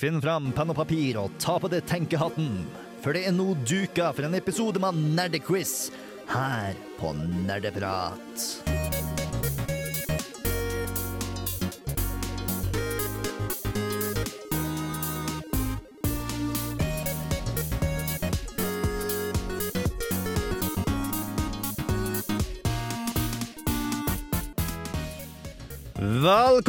Finn fram penn og papir og ta på deg tenkehatten. For det er nå duka for en episode med Nerdequiz her på Nerdeprat.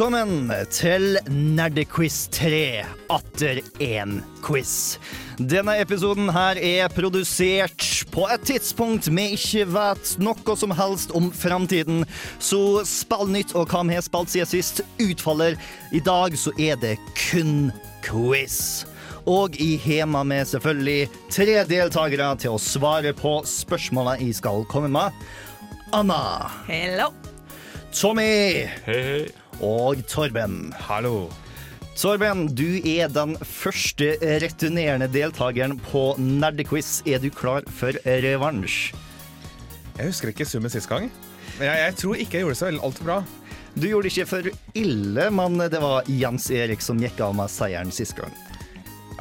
Velkommen til Nerdequiz 3 atter én quiz. Denne episoden her er produsert på et tidspunkt vi ikke vet noe som helst om framtiden, så Spallnytt og hva vi har spilt siden sist, utfaller. I dag så er det kun quiz. Og i Hema med selvfølgelig tre deltakere til å svare på spørsmålene jeg skal komme med. Anna, Hello. Tommy Hei, hei. Og Torben. Hallo. Torben, du er den første returnerende deltakeren på Nerdequiz. Er du klar for revansj? Jeg husker ikke summen sist gang. Men jeg, jeg tror ikke jeg gjorde det så altfor bra. Du gjorde det ikke for ille, men det var Jens Erik som gikk av med seieren sist gang.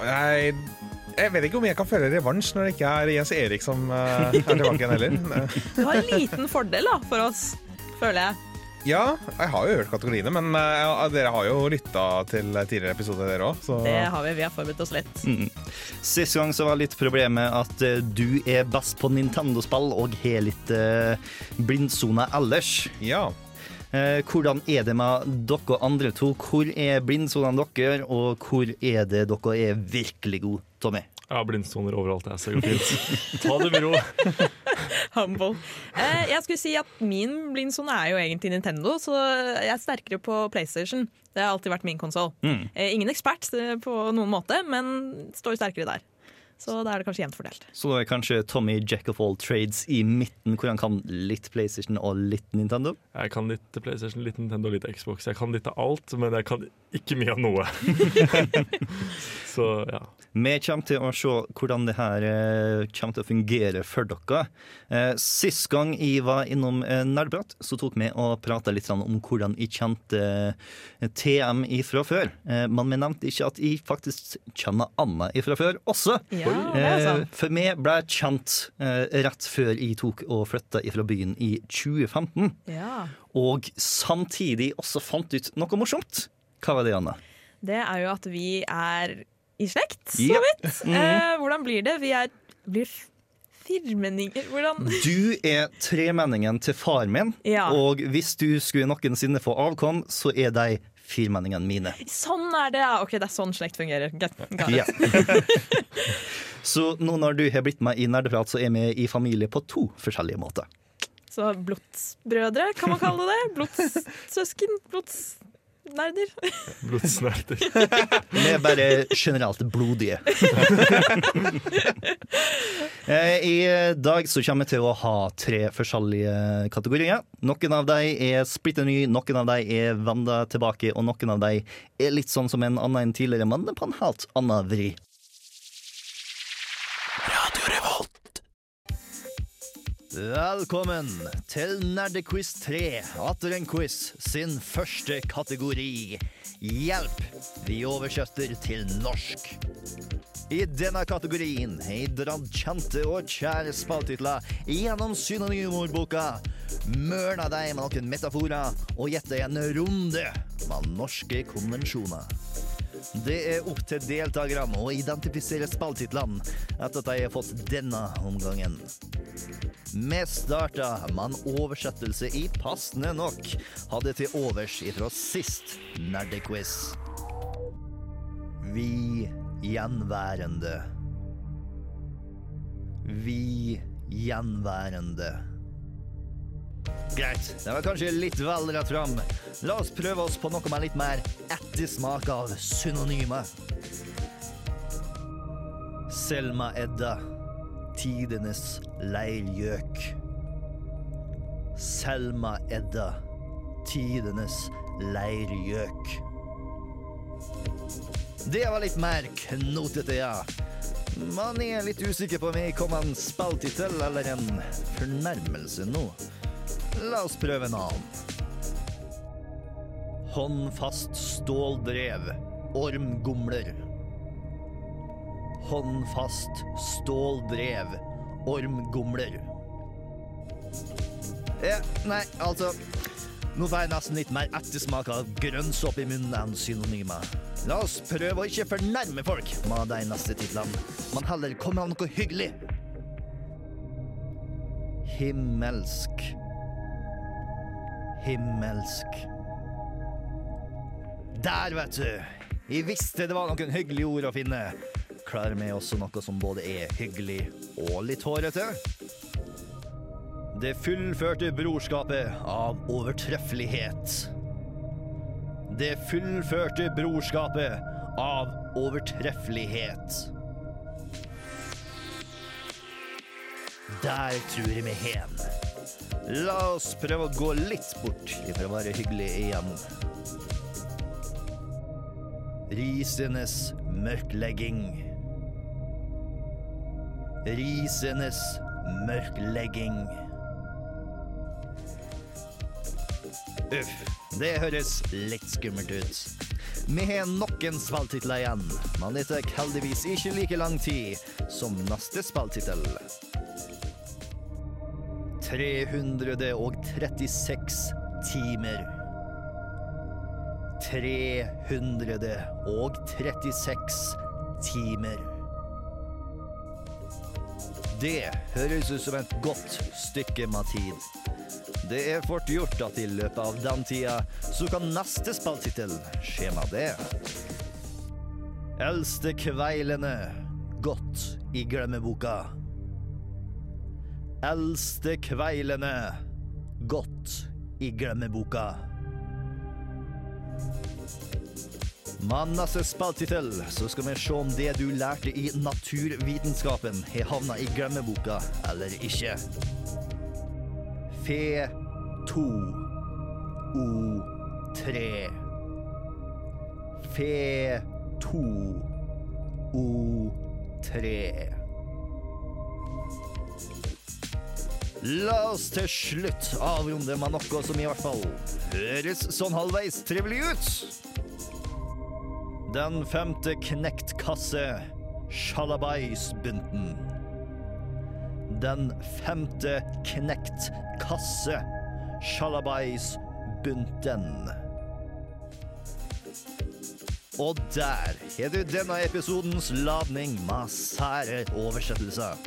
Jeg, jeg vet ikke om jeg kan føle revansj når det ikke er Jens Erik som eh, er tilbake igjen heller. Du har en liten fordel da, for oss, føler jeg. Ja, jeg har jo hørt kategoriene, men eh, dere har jo lytta til tidligere episoder, dere òg. Det har vi. Vi har forberedt oss litt. Sist gang så var litt problemet at eh, du er best på Nintendo-spill og har litt uh, blindsone ellers. ja. Eh, hvordan er det med dere andre to? Hvor er blindsonene deres, og hvor er det dere er virkelig gode, Tommy? Jeg har blindsoner overalt, jeg, så det går fint. Ta det med ro. Humble. Eh, jeg skulle si at min blindsone er jo egentlig Nintendo, så jeg er sterkere på PlayStation. Det har alltid vært min konsoll. Mm. Eh, ingen ekspert eh, på noen måte, men står sterkere der. Så da er det kanskje jevnt fordelt. Så da er kanskje Tommy Jack of all trades i midten, hvor han kan litt PlayStation og litt Nintendo? Jeg kan litt PlayStation, litt Nintendo, og litt Xbox. Jeg kan litt av alt, men jeg kan ikke mye av noe. Så ja. Vi kommer til å se hvordan det her eh, kommer til å fungere for dere. Eh, Sist gang jeg var innom eh, Nerdprat, så tok vi og prata litt om hvordan jeg kjente TM ifra før. Men vi nevnte ikke at jeg faktisk kjenner Anna ifra før også. Ja, Eh. For vi ble kjent eh, rett før jeg tok og flytta fra byen i 2015. Ja. Og samtidig også fant ut noe morsomt. Hva var det, Anne? Det er jo at vi er i slekt, så Ja. vidt. Eh, hvordan blir det? Vi er blir firmenninger. Hvordan Du er tremenningen til far min, Ja. og hvis du skulle noensinne få avkom, så er de firmenningene mine. Sånn er det, ja. Ok, det er sånn slekt fungerer. Get. Ja. så nå når du har blitt med i Nerdeprat, så er vi i familie på to forskjellige måter. Så blodsbrødre, kan man kalle det det? Blodssøsken? Blodsnerder? Blodsnerter. Vi er bare generelt blodige. Eh, I dag så kommer vi til å ha tre forskjellige kategorier. Noen av dem er splitter ny, noen av dem er venda tilbake, og noen av dem er litt sånn som en annen enn tidligere, men på en helt annen vri. Velkommen til Nerdequiz 3, atter en quiz sin første kategori. Hjelp! Vi oversetter til norsk. I denne kategorien jeg kjente og kjære spaltitler gjennom synonymordboka, mørna deg med noen metaforer og gjett deg en runde med norske konvensjoner. Det er opp til deltakerne å identifisere spaltitlene etter at de har fått denne omgangen. Vi starta med en oversettelse i passende nok hadde til overs ifra sist nerdequiz. Vi gjenværende. Vi gjenværende. Greit, det var kanskje litt vel rett fram. La oss prøve oss på noe med litt mer ettersmak av synonymer. Selma Edda. Tidenes leirgjøk. Selma Edda. Tidenes leirgjøk. Det var litt mer knotete, ja. Man er litt usikker på om jeg kom en spilltittel eller en fornærmelse nå. La oss prøve en annen. Håndfast ståldrev. Ormgomler. Håndfast ståldrev, ormgomler. Ja, nei, altså Nå får jeg nesten litt mer ettersmak av grønnsåpe i munnen enn synonymer. La oss prøve å ikke fornærme folk med de neste titlene, men heller komme av noe hyggelig. Himmelsk. Himmelsk. Der, vet du. Jeg visste det var noen hyggelige ord å finne. Klarer med også noe som både er hyggelig og litt hårete? Det fullførte brorskapet av overtreffelighet. Det fullførte brorskapet av overtreffelighet. Der tror jeg vi hen. La oss prøve å gå litt bort for å være hyggelig igjen. Risenes mørklegging. Risenes mørklegging. Uff, det høres litt skummelt ut. Vi har nok en spilltitler igjen, men det tar heldigvis ikke like lang tid som neste spilltittel. 336 timer. 336 timer. Det høres ut som et godt stykke med tid. Det er fort gjort at i løpet av den tida så kan neste spilltittel skje med det. Eldste kveilene godt i glemmeboka. Eldste kveilene godt i glemmeboka. Med neste så skal vi se om det du lærte i naturvitenskapen har havna i glemmeboka eller ikke. Fe to o tre. Fe to o tre. La oss til slutt avrunde med noe som i hvert fall høres sånn halvveis trivelig ut. Den femte knekt kasse, Sjalabais-bunten. Den femte knekt kasse, Sjalabais-bunten. Og der har du denne episodens ladning med sære oversettelser.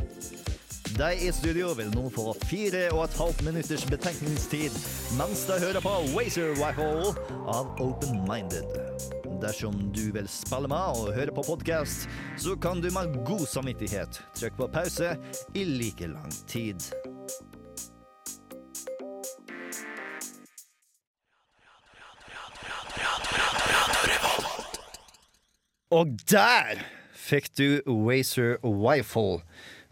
De i studio vil nå få fire og et halvt minutters betenkningstid mens de hører på Wazer Rifle av Open Minded. Dersom du vil spille med og høre på podkast, så kan du med god samvittighet trykke på pause i like lang tid. Og der fikk du Wazer Rifle.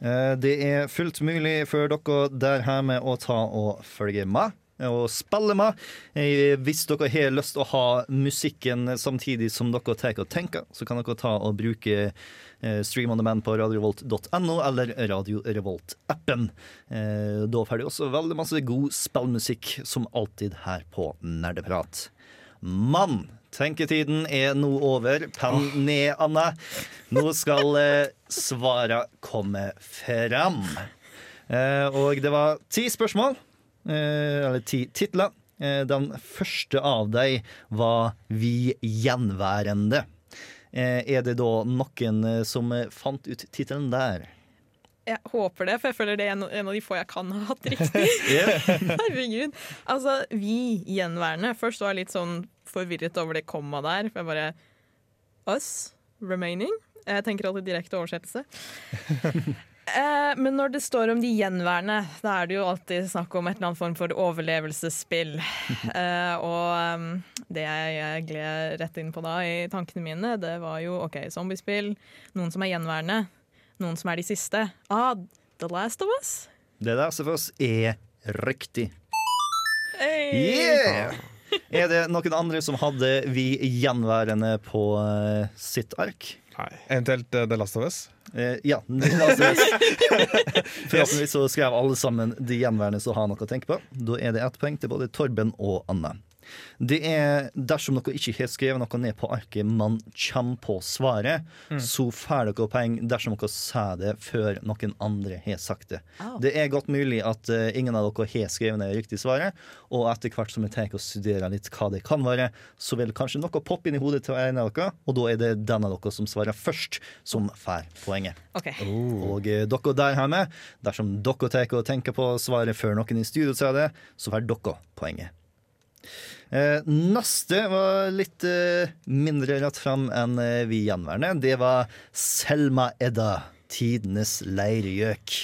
Eh, Det er fullt mulig for dere der hjemme å ta og følge med og spille med. Eh, Hvis dere har lyst til å ha musikken samtidig som dere tar og tenker, så kan dere ta og bruke eh, Stream on demand på radiorevolt.no eller Radio Revolt-appen. Eh, Da får du også veldig masse god spillmusikk, som alltid her på Nerdeprat. Men tenketiden er nå over. Penn ned, Anne. Nå skal eh, svara komme fram. Eh, og det var ti spørsmål, eller ti titler. Eh, den første av dem var Vi gjenværende. Eh, er det da noen eh, som eh, fant ut tittelen der? Jeg håper det, for jeg føler det er en en av de få jeg kan ha hatt riktig. Herregud. Altså, vi gjenværende. Først var jeg litt sånn forvirret over det komma der. For jeg bare Us remaining. Jeg tenker alltid direkte oversettelse. Eh, men når det står om de gjenværende, da er det jo alltid snakk om et eller annet form for overlevelsesspill. Eh, og um, det jeg, gled rett inn på da i tankene mine, det var jo OK, zombiespill. Noen som er gjenværende. Noen som er de siste. Ah, The Last of Us. Det der for oss er riktig. Hey! Yeah! Er det noen andre som hadde vi gjenværende på eh, sitt ark? Nei. Eventuelt uh, The Last of Us. Eh, ja. la oss Us. Forhåpentligvis så skrev alle sammen de gjenværende som har noe å tenke på. Da er det ett poeng til både Torben og Anne. Det er dersom dere ikke har skrevet noe ned på arket man kommer på svaret, så får dere poeng dersom dere sier det før noen andre har sagt det. Oh. Det er godt mulig at uh, ingen av dere har skrevet ned riktig svaret, og etter hvert som jeg tenker å studere litt hva det kan være, så vil kanskje noe poppe inn i hodet til en av dere, og da er det den av dere som svarer først, som får poenget. OK. Og uh, dere der hjemme, dersom dere tar og tenker på svaret før noen i studio sier det, så får dere poenget. Eh, neste var litt eh, mindre rett fram enn eh, vi gjenværende. Det var Selma Edda, tidenes leirgjøk.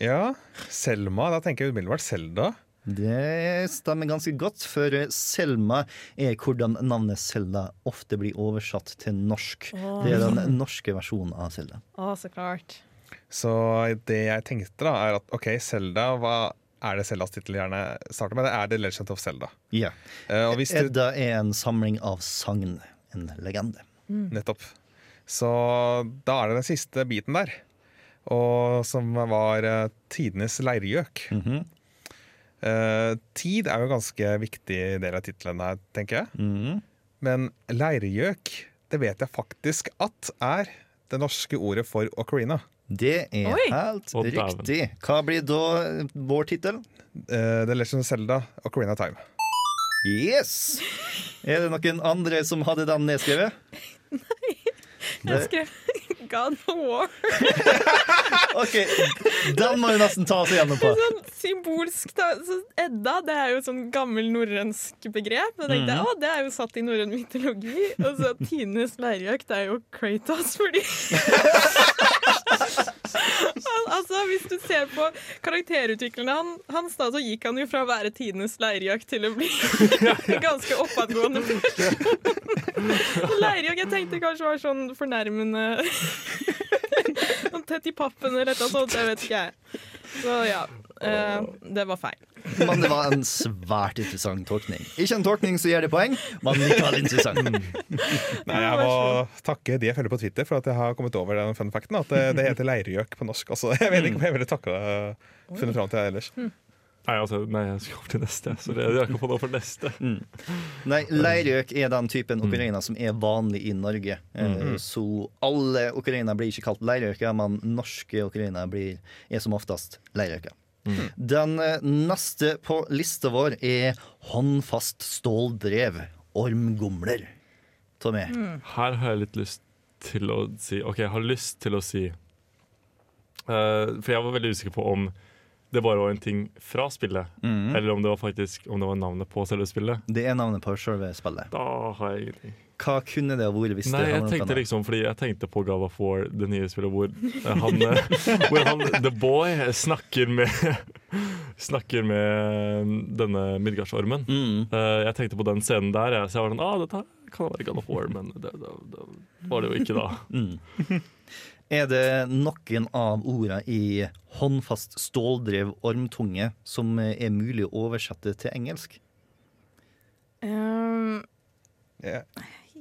Ja, Selma. Da tenker jeg umiddelbart Selda. Det stemmer ganske godt, for Selma er hvordan navnet Selda ofte blir oversatt til norsk. Det er den norske versjonen av Selda. Å, så klart. Så det jeg tenkte, da, er at OK, Selda, hva er det Seldas tittel gjerne starter med? Det er The Legend of Selda. Ja. Uh, og hvis du Edda er en samling av sagn, en legende. Nettopp. Så da er det den siste biten der. Og som var uh, tidenes leirgjøk. Mm -hmm. uh, tid er jo en ganske viktig del av tittelen her, tenker jeg. Mhm. Men leirgjøk, det vet jeg faktisk at er det norske ordet for ocarina. Det er Oi. helt Å, dæven. riktig. Hva blir da vår tittel? Eh, The Legend of Zelda, og of Time. Yes! Er det noen andre som hadde den nedskrevet? Jeg skrev God of War. OK, den må vi nesten ta oss igjennom på. Sånn symbolsk da. Så Edda det er jo et sånn gammel norrønsk begrep. Og jeg tenkte, å, Det er jo satt i norrøn mytologi. Og så Tines leirjakt er jo Kratos, fordi Altså, Hvis du ser på karakterutviklerne han, hans, da, så gikk han jo fra å være tidenes leirgjøk til å bli ganske oppadgående leirgjøk jeg tenkte kanskje var sånn fornærmende Sånn tett i pappen eller et sånt. Jeg vet ikke, jeg. Så ja. eh, det var feil. Men det var en svært interessant tolkning. Ikke en tolkning som gir det poeng, men likevel interessant. Nei, Jeg må takke de jeg følger på Twitter for at jeg har kommet over den fun facten. At det, det heter leirgjøk på norsk. Altså, jeg vet ikke om jeg ville takka funnet fram til det ellers. Nei, altså, nei, jeg skal opp til neste. Så det, er ikke på noe for neste. Nei, Leirgjøk er den typen ocarina som er vanlig i Norge. Eh, Så alle ocarina blir ikke kalt leirgjøker, men norske blir- er som oftest leirgjøker. Den eh, neste på lista vår er håndfast ståldrev. Ormgomler. Tommy. Her har jeg litt lyst til å si OK, jeg har lyst til å si uh, For jeg var veldig usikker på om det bare var en ting fra spillet, mm. eller om det var faktisk om det var navnet på selve spillet. Det er navnet på selve spillet. Da har jeg ingenting. Hva kunne det ha vært hvis Nei, det jeg tenkte noe liksom Fordi jeg tenkte på God of War, det nye spillet, hvor eh, han, eh, hvor han The Boy snakker med Snakker med denne Midgardsormen. Mm. Eh, jeg tenkte på den scenen der, så jeg var sånn ah, dette kan være God of War, men det, det, det var det jo ikke da. Mm. Er det noen av ordene i håndfast ståldrev ormtunge som er mulig å oversette til engelsk? Um, Jeg,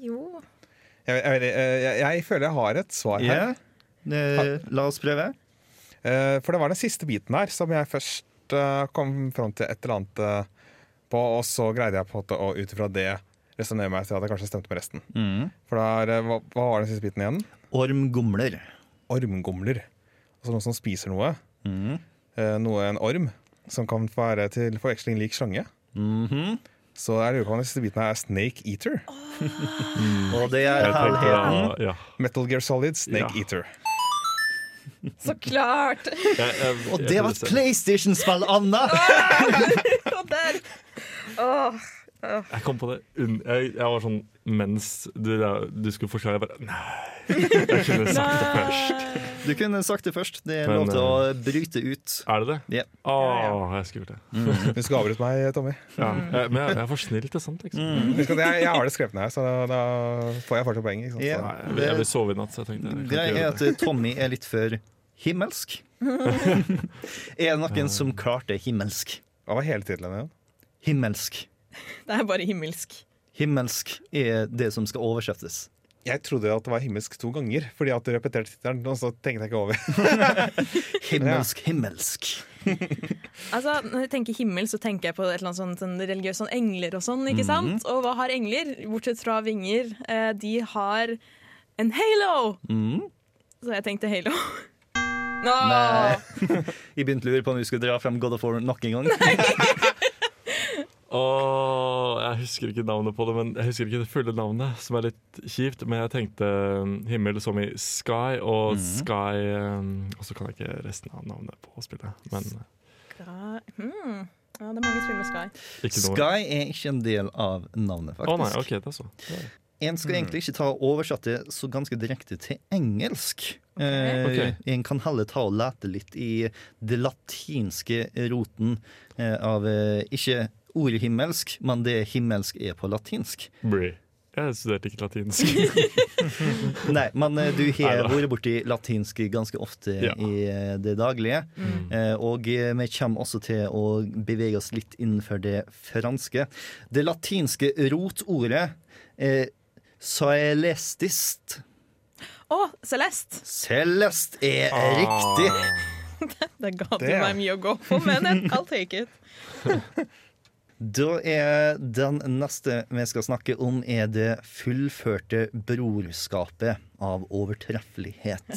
jo jeg, jeg, jeg, jeg, jeg føler jeg har et svar her. Ja. Eh, La oss prøve. Eh, For det var den siste biten her som jeg først eh, kom fram til et eller annet eh, på, og så greide jeg på å ut ifra det resonnere meg til at jeg kanskje stemte med resten. Mm. For da er, eh, hva, hva var den siste biten igjen? Ormgomler. Ormgomler. Altså noen som spiser noe. Mm. Eh, Noe en orm, som kan være til forveksling lik slange. Mhm. Så jeg lurer på om neste siste biten her er Snake Eater. Og det er Jeg ja. Metal Gear Solid Snake Ja. Eater. Så klart! Jeg, jeg, Og det var et PlayStation-spill, Anna! Og der Åh, Jeg kom på det jeg, jeg var sånn mens du, du skulle forklare, jeg bare Nei! Jeg kunne sagt det først. Du kunne sagt det først. Det er lov til å bryte ut. Er det det? Yeah. Å, jeg skulle gjort det. Du skal avbryte meg, Tommy. Ja. Jeg, men jeg, jeg er for snill til sånt, liksom. At jeg, jeg har det skrevet ned så da, da får jeg fortsatt poeng. Ikke sant? Ja. Nei, jeg, vil- jeg vil sove i natt, så jeg tenkte Greia er at eh, Tommy er litt for himmelsk. er det noen som klarte himmelsk? Hva var hele tittelen igjen? Himmelsk. det er bare himmelsk. Himmelsk er det som skal oversettes. Jeg trodde at det var himmelsk to ganger, fordi at du repeterte tittelen. Og så tenkte jeg ikke over. Himmelsk, himmelsk. Altså, Når jeg tenker himmel, så tenker jeg på et eller annet sånt, sånn religiøst sånn engler og sånn. ikke sant? Og hva har engler, bortsett fra vinger? Eh, de har en halo! Mm. Så jeg tenkte halo. Nå! Nei. Jeg begynte å lure på om vi skulle dra frem God of War nok en gang. Åh, jeg husker ikke navnet på det, men jeg husker ikke det fulle navnet, som er litt kjipt. Men jeg tenkte um, himmel som i Sky, og Sky um, Og så kan jeg ikke resten av navnet på spillet. Men Sky. Hmm. Ja, det er mange spill med Sky. Sky er ikke en del av navnet, Å nei, faktisk. Det er så. Det er- En skal egentlig ikke ta og oversette det så ganske direkte til engelsk. Eh, okay. En kan heller ta og lete litt i det latinske roten eh, av eh, ikke ordet himmelsk, men det himmelsk er på latinsk. Brie. Jeg studerte ikke latinsk. Nei, men eh, du har vært borti latinsk ganske ofte Ja. i eh, det daglige. Mm. Og eh, vi kommer også til å bevege oss litt innenfor det franske. Det latinske rotordet eh, Celestist. Å, oh, Celest er riktig. Det ga du meg mye å gå på, men I'll take it. Da er den neste vi skal snakke om, er det fullførte brorskapet av overtreffelighet.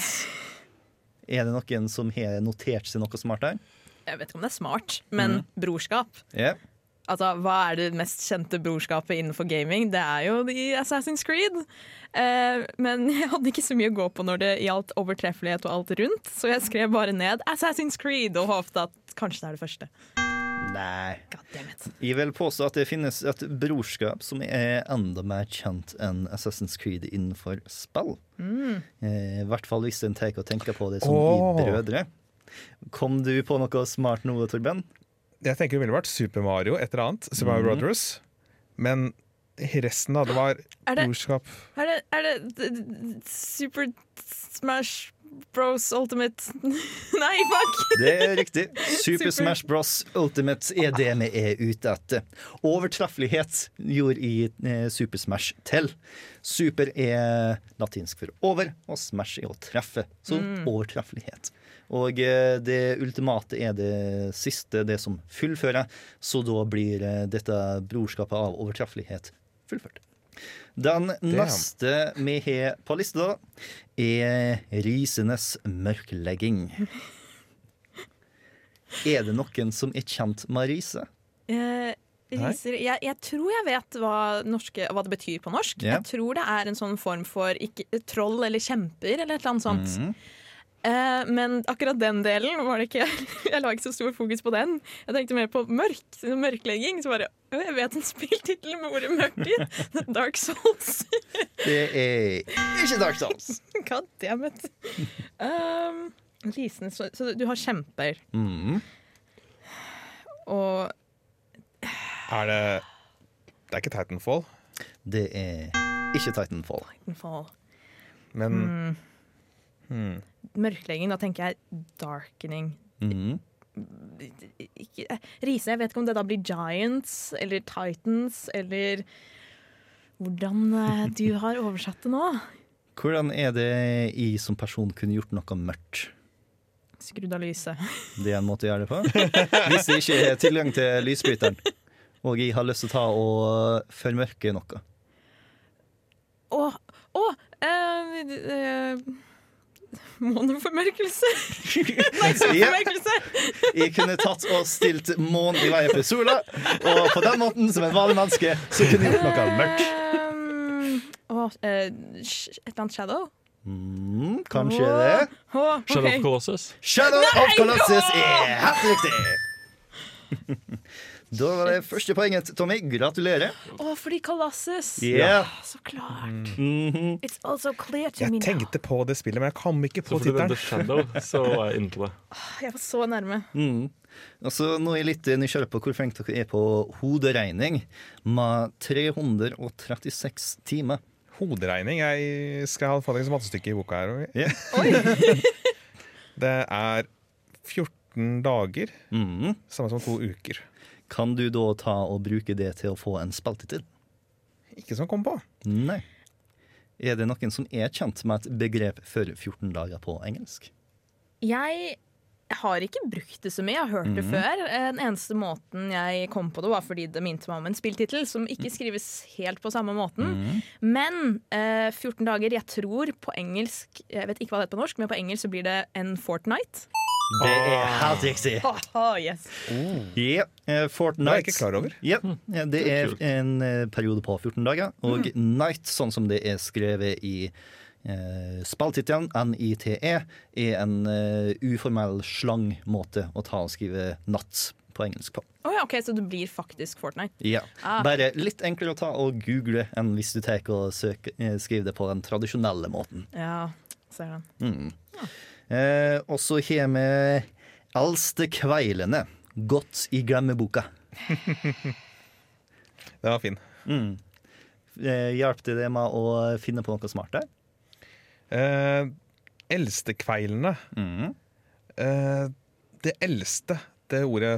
Er det noen som har notert seg noe smart her? Jeg vet ikke om det er smart, men brorskap. Yeah. Altså, Hva er det mest kjente brorskapet innenfor gaming? Det er jo i Assassin's Creed. Eh, men jeg hadde ikke så mye å gå på når det gjaldt overtreffelighet og alt rundt, så jeg skrev bare ned Assassin's Creed og håpet at kanskje det er det første. Nei. God damn. Jeg vil påstå at det finnes et brorskap som er enda mer kjent enn Assassin's Creed innenfor spill. Eh, I hvert fall hvis en tar og tenker på det som oh. i brødre. Kom du på noe smart nå, Torben? Jeg tenker det ville vært Super Mario, et eller annet. Super Mario Brothers. Men resten av det var Er det, brorskap. er det, er det d- d- Super Smash Bros Ultimate Nei, fuck! Det er riktig. Super Super. Smash Bros. Ultimate er det vi er ute etter. Overtreffelighet gjorde i eh, Super Smash til. Super er latinsk for over, og Smash er å treffe. Så overtreffelighet. Og eh, det ultimate er det siste, det som fullfører. Så da blir eh, dette brorskapet av overtreffelighet fullført. Den neste vi har på lista, er risenes mørklegging. Er det noen som er kjent med rise? Eh, riser, jeg, jeg tror jeg vet hva, norske, hva det betyr på norsk. Yeah. Jeg tror det er en sånn form for ikke, troll eller kjemper eller et eller annet sånt. Mhm. Eh, men akkurat den delen var det ikke Jeg la ikke så stor fokus på den. Jeg tenkte mer på mørk, mørklegging. Så bare «Å, Jeg vet en spilltittel med ordet mørkt i. Dark Souls. Det er ikke Dark Souls. God damn it. Um, Lisen, så, så du har kjemper, Mm. og Er det Det er ikke Titanfall, Det er ikke Titanfall. Titanfall. men Mm. Mørklegging, da tenker jeg darkening. Ikke, eh, Riise, jeg vet ikke om det da blir Giants eller Titans eller hvordan eh, du har oversatt det nå. Hvordan er det jeg som person kunne gjort noe mørkt? Skrudd av lyset. Det er en måte å gjøre det på. Hvis det ikke er tilgang til lysbryteren, og jeg har lyst til å ta og formørke noe. Å, å øh, eh, Måneformørkelse! Nei, solformørkelse! Jeg kunne tatt og stilt månen i veien for sola, og på den måten, som en vanlig menneske, så kunne jeg gjort noe mørkt. Um, å, uh, et eller annet shadow? Mm, kanskje det. Oh, okay. Shadow of Colossus. Shadow of Colossus er helt riktig! Da var det første poenget, Tommy. Gratulerer. Å, fordi Kalasses. Yeah. Så klart. Mhm. It's also clear to me jeg now. tenkte på det spillet, men jeg kom ikke Så på fordi det tittelen. Shadow, så var jeg inne på det. Jeg var så nærme. Mm. Altså, nå er jeg litt nysgjerrig på hvor flinke dere er på hoderegning med 336 timer. Hoderegning. Jeg skal ha fått et mattestykke i boka her. Yeah. Det er 14 dager, mm. samme som to uker. Kan du da ta og bruke det til å få en spilltittel? Ikke som kom på. Nei. Er det noen som er kjent med et begrep for 14 dager på engelsk? Jeg har ikke brukt det så mye, jeg har hørt det Mhm. før. Eh, Den eneste måten jeg kom på det, var fordi det minte meg om en spilltittel som ikke skrives helt på samme måten. Mm. Men eh, 14 dager, jeg tror på engelsk Jeg vet ikke hva det heter på norsk, men på engelsk så blir det en fortnight. Det er helt riktig. Oh, yes. yeah. Fortnite. Det er jeg ikke klar over. Ja, eh, det er en eh, periode på 14 dager. Og night, sånn som det er skrevet i eh, spilltittelen, NITE, er en uh, uformell slangmåte å ta og skrive natt på engelsk på. Oh, ja, ok, Så det blir faktisk Fortnite. Ja. Ah. Bare litt enklere å ta og google enn hvis du tar og søker, eh, skriver det på den tradisjonelle måten. Ja, ser den. Mm. Eh, og så har vi Eldste kveilene. Godt i glemmeboka. Den var fin. Mm. Eh, Hjalp det deg med å finne på noe smart der? Eh, Eldstekveilene. Mm. Eh, det eldste, det ordet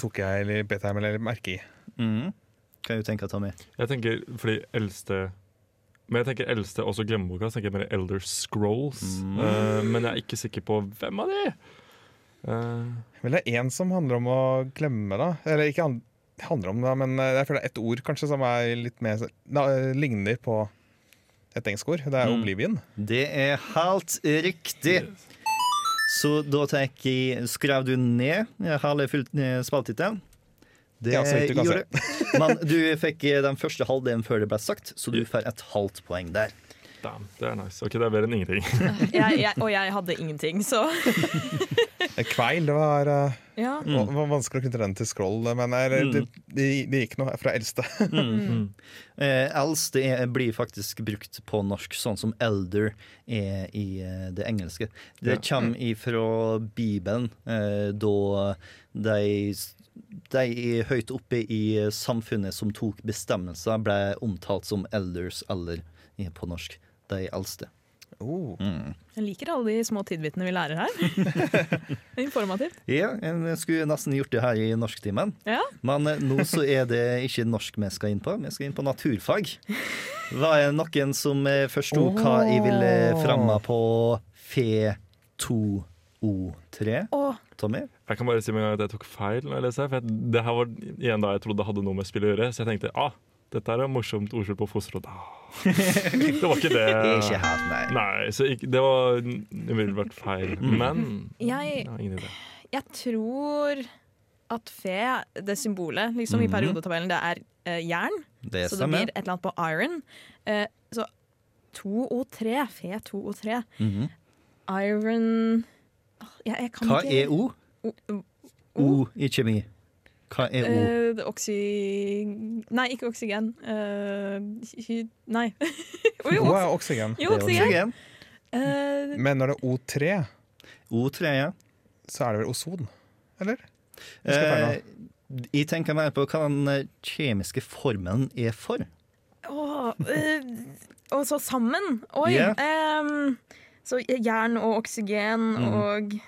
tok jeg eller bet jeg meg eller merke i. Mm. Kan du tenke, Tommy? Jeg tenker fordi eldste Men jeg tenker eldste også glemmeboka, så tenker jeg mer Elder Scrolls. Mm. Uh, men jeg er ikke sikker på hvem av de. Uh. Vel, det er én som handler om å glemme, da. Eller ikke han, handler om det, men eh, jeg føler det er ett ord kanskje som er litt mer da, ligner på et engelsk ord. Det er Mm. oblivion. Det er helt riktig. Så da tenker jeg Skrev du ned halve spaltittelen? Det Ja, så vidt du kan gjorde du. Men du fikk eh, den første halvdelen før det ble sagt, så du får et halvt poeng der. damn, det er nice. Ok, det er bedre enn ingenting. Jeg, jeg, og jeg hadde ingenting, så Kveil, det var, uh, ja. det var vanskelig å knytte den til scroll, men eh, det, det, det gikk noe fra eldste. Mm. Eh, eldste er, blir faktisk brukt på norsk, sånn som elder er i det engelske. Det Ja. kommer ifra Bibelen, eh, da de, de høyt oppe i samfunnet som tok bestemmelser, ble omtalt som elders, eller eh, på norsk de eldste. Oh. Mm. Jeg liker alle de små tidbitene vi lærer her. Er Informativt. Ja, en skulle nesten gjort det her i norsktimen, Ja. men eh, nå så er det ikke norsk vi skal inn på, vi skal inn på naturfag. Var det noen som forsto oh. hva jeg ville fremme på Fe 2O3? Tommy? Jeg kan bare si med en gang at jeg tok feil. når jeg leser her, for jeg, det her var igjen da jeg trodde det hadde noe med spill å gjøre. Så jeg tenkte ah, dette er et morsomt ordspill på fosterråd. Ah. Det var ikke det. Ikke helt, nei. Nei, så ikke, det var umiddelbart feil. Men jeg, ja, ingen idé. jeg tror at fe, det symbolet liksom, i Mhm. periodetabellen, det er uh, jern. Det Så det blir et eller annet på iron. Uh, så to og tre. Fe to og tre. Mhm. Iron Åh, jeg, kan Hva ikke er O? O? I kjemi. Hva er O? Eh, oksy... Nei, ikke oksygen. Eh, hy... Nei. O jo, er oksygen. jo, Det er oksygen. oksygen. Eh, Men når det er O3, O3, ja. så er det vel ozon? Eller? Jeg feil nå. Eh, jeg tenker mer på hva den eh, kjemiske formelen er for. Åh, eh, og så sammen. Oi. Ja. ehm, så jern og oksygen Mm. og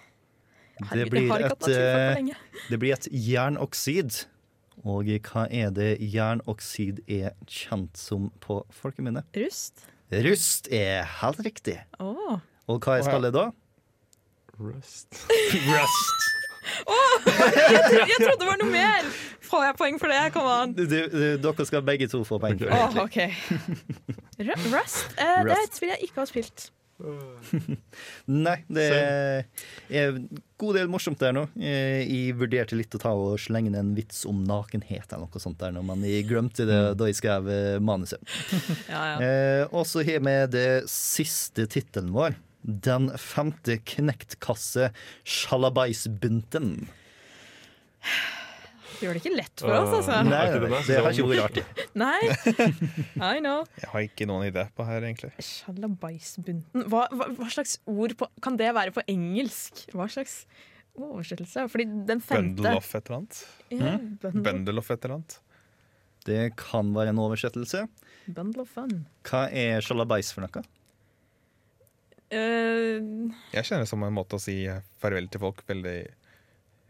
Det blir et, eh. Det blir et jernoksid. Og hva er det jernoksid er kjent som på folkemunne? Rust. Rust er helt riktig. Oh. Og hva er spillet da? Rust. Rust. Jeg trodde det var noe mer! Får jeg poeng for det? Kom an. Du, du, dere skal begge to få poeng. for Åh, det. OK. Ru- Rust? Eh, Det er et spill jeg ikke har spilt. Nei, det er en god del morsomt der nå. Eh, Jeg vurderte litt å ta og slenge ned en vits om nakenhet eller noe sånt der nå, men jeg glemte det da jeg skrev eh, manuset. Ja, ja. Eh, og så har vi det siste tittelen vår. Den femte knektkasse Shalabaisbunten. Det gjør det ikke lett for oss, altså. Nei, nei, nei, det? har ikke vært artig. Nei. I know. Jeg har ikke noen idé på her, egentlig. Shalabaisbunten. Hva, hva, hva slags ord på, kan det være på engelsk? Hva slags oversettelse? Fordi den femte Bundle off et eller annet. Ja, bundle, Bundle off et eller annet. Det kan være en oversettelse. bundle of fun. Hva er shalabais for noe? Uh, Jeg kjenner det som en måte å si farvel til folk veldig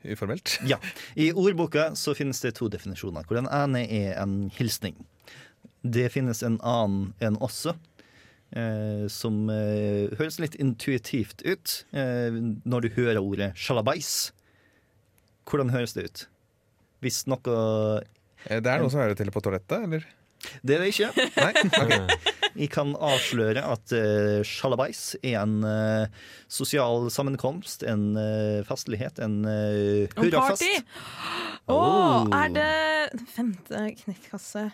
uformelt. Ja. I ordboka så finnes det to definisjoner, hvor den ene er en hilsning. Det finnes en annen en også. eh, som eh, høres litt intuitivt ut eh, når du hører ordet sjalabais. Hvordan høres det ut? Hvis noe Eh, Det er noe som hører til på toalettet, eller? Det er det ikke. Nei? Ok. Jeg kan avsløre at uh, sjalabais er en uh, sosial sammenkomst, en uh, festlighet, en uh, hurrafest. party! Å, Oh. er det femte knekkkasse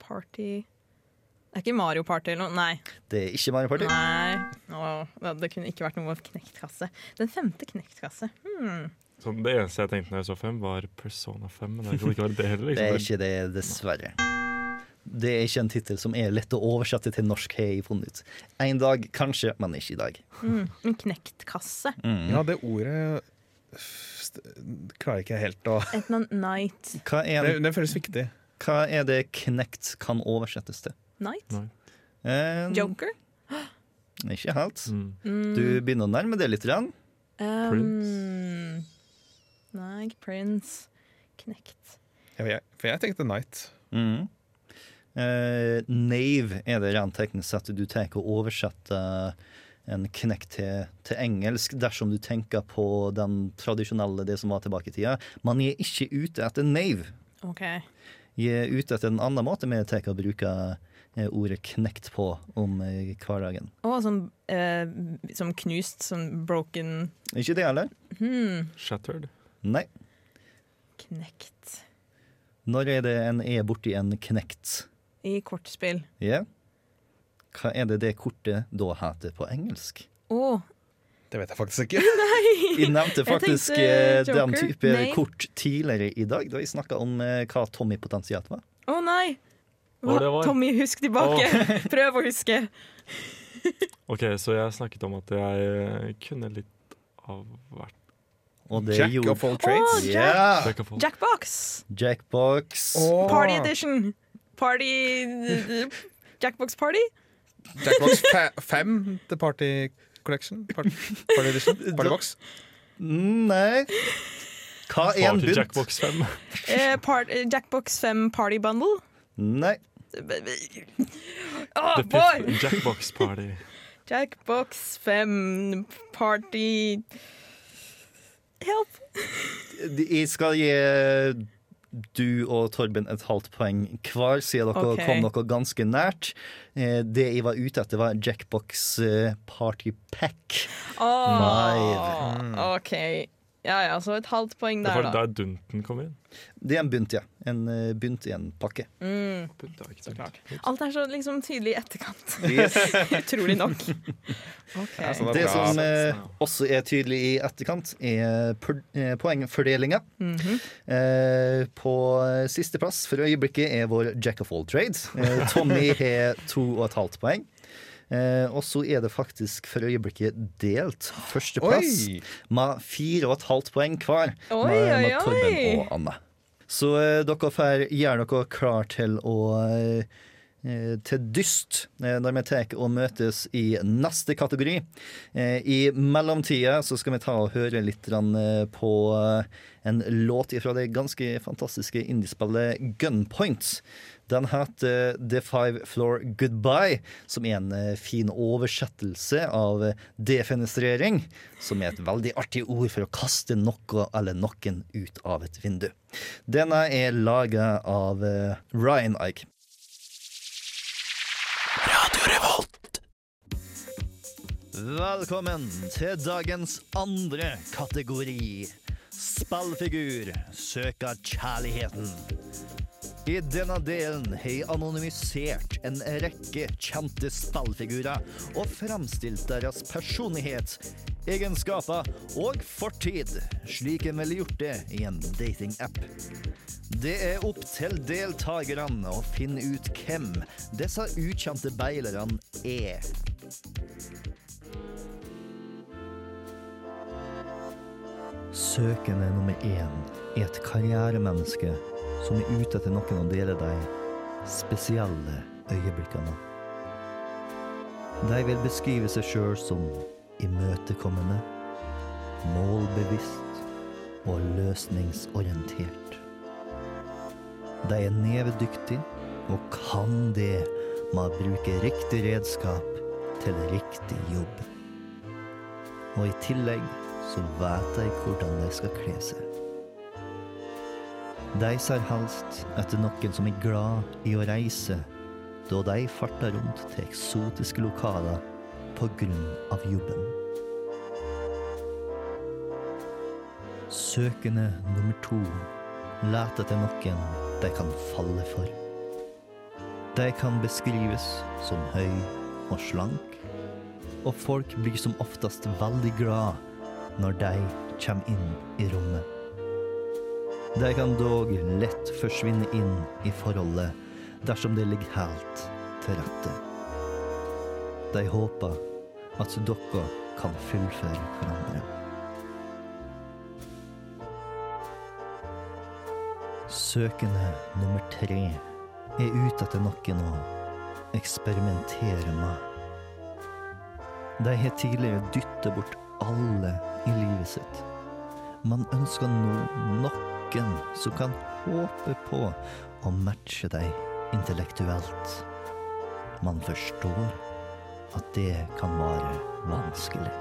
party Det er ikke Mario Party eller noe? Nei. Det er ikke Mario Party. Nei. Å, det- kunne ikke vært noe knektkasse. Den femte knektkasse. Hmm. Så det eneste jeg tenkte når jeg så fem, var Persona 5. Men det kan ikke være det heller. Det er Liksom. ikke det, dessverre. Det er ikke en tittel som er lett å oversette til norsk, har jeg funnet ut. En dag kanskje, men ikke i dag. Mm. En knektkasse. Mm. Ja, det ordet klarer ikke helt å Et noen night. Hva, er, Det, det føles viktig. hva er det knekt kan oversettes til? Night? Eh, Joker? Ikke helt. Mm. Mm. Du begynner å nærme deg litt. Um, Nei, Prince. Knekt. Jeg, for jeg tenkte Night. Mm. Eh, Nave er det rent teknisk sett du tenker å oversette en knekk til, til engelsk dersom du tenker på den tradisjonelle, det som var tilbake i tida. Man er ikke ute etter nave. OK. Jeg er ute etter en annen måte vi tenker å bruke eh, ordet knekt på om hverdagen. hverdagen. oh, som, eh, som knust, sånn broken Ikke det heller? hmm. Shattered. Nei. Knekt. Når er det en er borti en knekt? I kortspill. Ja. Hva er det det kortet da heter på engelsk? Oh. Det vet jeg faktisk ikke. Jeg nevnte Jeg faktisk tenkte eh, den type Nei. kort tidligere i dag, da vi snakka om eh, hva Tommy potensielt var. å nei! Hva det var? Tommy, husk tilbake. Prøv å huske. OK, så jeg snakket om at jeg eh, kunne litt av hvert. Og det Jack gjorde of all trades. Jack. Yeah. Jack of all- Jackbox. Jackbox. Party edition. Party Jackbox party? Jackbox fe fem, The Party Collection. Party, party Edition. Partybox. Nei. Hva er en bunt? Jackbox 5. Eh, part, eh, Jackbox 5 party bundle? Nei. Oh, boy! Jackbox Party. Jackbox 5 party Help! Jeg skal gi du og Torben et halvt poeng hver, siden dere okay. kom noe ganske nært. Eh, Det jeg var ute etter, var Jackbox eh, Party Pack. Åh, OK. Ja ja, så et halvt poeng Det der, var da. der dunten kom inn. Det er en bunt, ja. En uh, bunt i en pakke. Mm. Bunt er ikke Så klart. Alt er så liksom tydelig i etterkant. Yes. Utrolig nok. Okay. Ja, sånn Det som uh, også er tydelig i etterkant, er poengfordelinga. Mm -hmm. Mhm. Eh, på sisteplass for øyeblikket er vår Jack of all trades. Eh, Tommy har to og et halvt poeng. Eh, og så er det faktisk for øyeblikket delt førsteplass Oi! med fire og et halvt poeng hver. Oi, med, oi, med Torben oi. og Anne. Så eh, dere får gjøre dere klar til å eh, eh, til dyst eh, når vi tar og møtes i neste kategori. Eh, I mellomtida så skal vi ta og høre litt på en låt fra det ganske fantastiske indiespillet Gunpoint. Den heter The Five Floor Goodbye, som er en eh, fin oversettelse av eh, defenestrering, som er et veldig artig ord for å kaste noe eller noen ut av et vindu. Denne er laga av eh, Ryan Ike. Velkommen til dagens andre kategori. Spillfigur søker kjærligheten. I denne delen har jeg anonymisert en rekke kjente spillfigurer og fremstilt deres personlighet, egenskaper og fortid, slik en ville gjort det i en datingapp. Det er opp til deltakerne å finne ut hvem disse ukjente beilerne er. Søkende nummer én er et karrieremenneske som er ute etter noen å dele de spesielle øyeblikkene. De vil beskrive seg sjøl som imøtekommende, målbevisst og løsningsorientert. De er nevedyktige og kan det med å bruke riktig redskap til riktig jobb. Og i tillegg så vet de hvordan de skal kle seg. De ser helst etter noen som er glad i å reise, da de farter rundt til eksotiske lokaler på grunn av jobben. Søkende nummer to leter etter noen de kan falle for. De kan beskrives som høy og slank, og folk blir som oftest veldig glad når de kommer inn i rommet. De kan dog lett forsvinne inn i forholdet dersom det ligger helt til rette. De håper at dere kan fullføre hverandre. Søkende nummer tre er ute etter noen å eksperimentere med. De har tidligere dyttet bort alle i livet sitt. Man ønsker nå noen som kan håpe på å matche deg intellektuelt. Man forstår at det kan være vanskelig.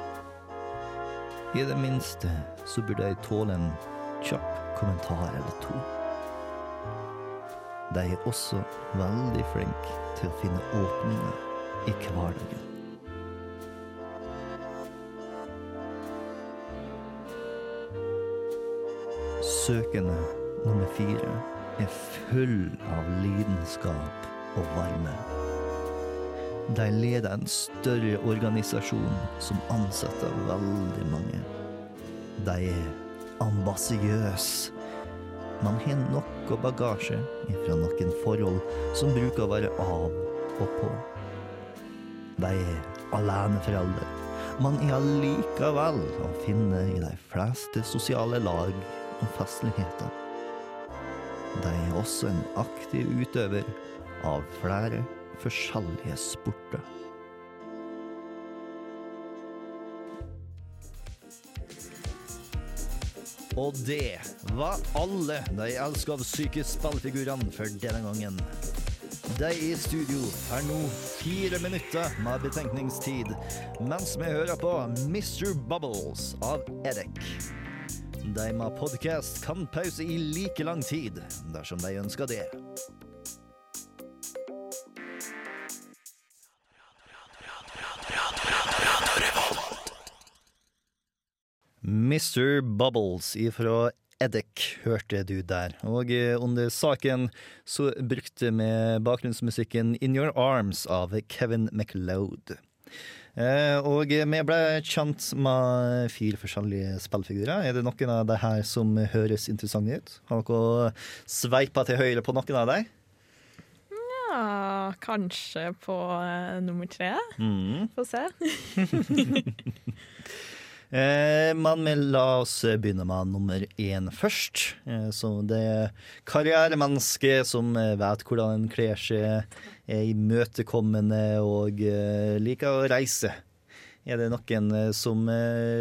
I det minste så burde jeg tåle en kjapp kommentar eller to. De er også veldig flinke til å finne åpninger i hverdagen. Søkende nummer fire er full av lidenskap og varme. De leder en større organisasjon som ansetter veldig mange. De er ambisiøse. Man har noe bagasje fra noen forhold som bruker å være av og på. De er aleneforeldre. Man er allikevel å finne i de fleste sosiale lag og festligheter. De er også en aktiv utøver av flere forskjellige sporter. Og det var alle de elskavssyke spillfigurene for denne gangen. De i studio er nå fire minutter med betenkningstid, mens vi hører på Mr. Bubbles av Edek. De med podkast kan pause i like lang tid, dersom de ønsker det. Mr. Bubbles ifra Eddik hørte du der. Og eh, under saken så brukte vi bakgrunnsmusikken In Your Arms av Kevin MacLeod. Eh, og vi ble kjent med fire forskjellige spillfigurer. Er det noen av de her som høres interessante ut? Har dere sveipa til høyre på noen av dem? Ja, kanskje på eh, nummer tre. Mm. Få se. Eh, men la oss begynne med nummer én først. Eh, så det er karrieremenneske som eh, vet hvordan en kler seg, er imøtekommende og liker å reise. Er det noen som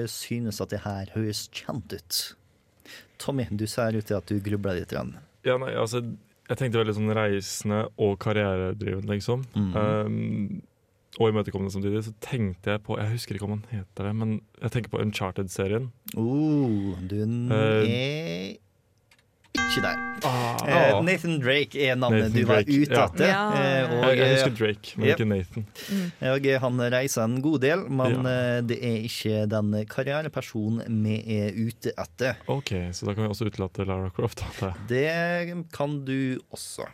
synes at det her høres kjent ut? Tommy, du ser ut til at du grubler litt. Ja, nei, altså, jeg tenkte veldig sånn reisende og karrieredrivende, liksom. Mhm. Um, og imøtekommende samtidig. Så tenkte jeg på Jeg husker ikke om han heter det, men jeg tenker på Uncharted-serien. Oh, du Eh, er ikke der. Ah, Eh, Nathan Drake er navnet Nathan du var Drake, ute etter. Ja. eh, og, jeg, jeg eh, husker Drake, men Yep. ikke Nathan. Og han reiser en god del, men Ja. eh, det er ikke den karrierepersonen vi er ute etter. OK, så da kan vi også utelate Lara Croft. Det kan du også.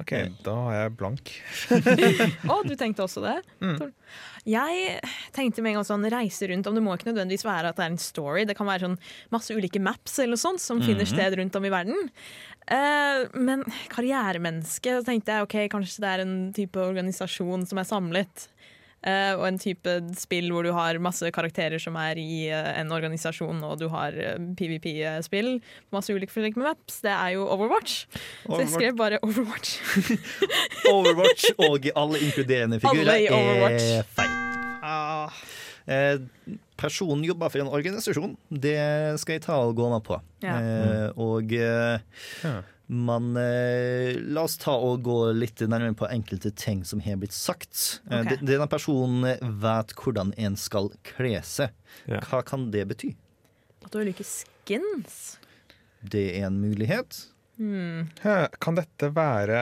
OK, da er jeg blank. Å, du tenkte også det? Mm. Jeg tenkte med en gang sånn reise rundt om Det må ikke nødvendigvis være at det er en story. Det kan være sånn masse ulike maps eller sånt som finner Mhm. sted rundt om i verden. Uh, men karrieremenneske, så tenkte jeg ok, kanskje det er en type organisasjon som er samlet. Eh, og en type spill hvor du har masse karakterer som er i eh, en organisasjon, og du har eh, PVP-spill. Masse ulike forskjellige maps. Det er jo Overwatch. Så jeg skrev bare Overwatch. Overwatch og alle inkluderende figurer Alle i Overwatch. er feil. Ah. Eh, personen jobber for en organisasjon. Det skal jeg ta og gå med på. Ja. Eh, og eh, Ja. Men eh, la oss ta og gå litt nærmere på enkelte ting som har blitt sagt. Okay. Denne personen vet hvordan en skal kle seg. Ja. Hva kan det bety? At du liker skins. Det er en mulighet. Mm. Hæ, Kan dette være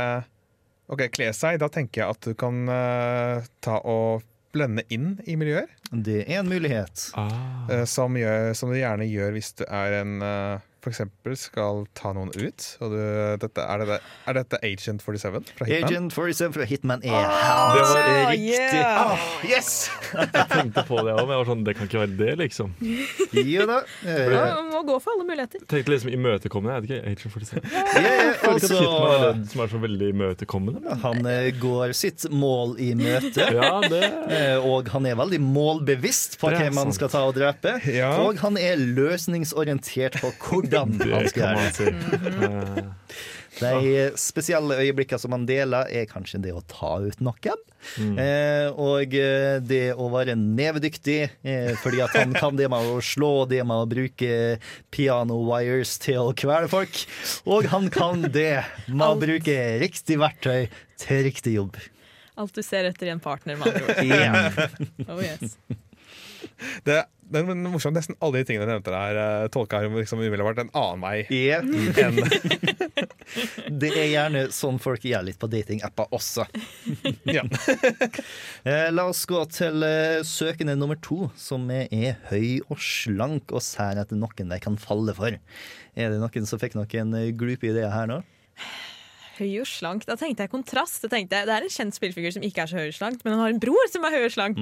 Ok, kle seg. Da tenker jeg at du kan uh, ta og blende inn i miljøer. Det er en mulighet. Ah. Uh, som, gjør, som du gjerne gjør hvis du er en eh, eksempel skal ta noen ut. Og du, dette, er, det, er dette Agent 47 fra Hitman? Agent 47 fra Hitman er Ah, Det var det riktig. Yeah. yes! Jeg tenkte på det òg, men jeg var sånn, det kan ikke være det, liksom. Jo da. Ja, må gå for alle muligheter. Tenkte liksom imøtekommende. Er det ikke, Agent 47. Yeah, føler Hitman er altså den som er så veldig imøtekommende. Han eh, går sitt mål i møte. Ja, det Eh, Og han er veldig målbevisst på hvem han skal ta og drepe. Ja. Og han er løsningsorientert på hvordan Det kan man si. Eh, De spesielle øyeblikkene som han deler, er kanskje det å ta ut noen. Mm. Eh, og det å være nevedyktig, eh, fordi at han kan det med å slå, det med å bruke piano wires til å kvele folk. Og han kan det med å bruke riktig verktøy til riktig jobb. Alt du ser etter i en partner, med andre ord. Yeah. Oh, yes. Det, det er morsomt. Nesten alle de tingene jeg nevnte der, tolka tolka liksom umiddelbart en annen vei. Yeah. enn Det er gjerne sånn folk gjør litt på datingapper også. ja. Eh, la oss gå til eh, søkende nummer to, som er, høy og slank og ser etter noen de kan falle for. Er det noen som fikk noen eh, glupe ideer her nå? Høy og slank. Da tenkte jeg kontrast. Da tenkte jeg, det er en kjent spillfigur som ikke er så høy og slank, men han har en bror som er høy og slank.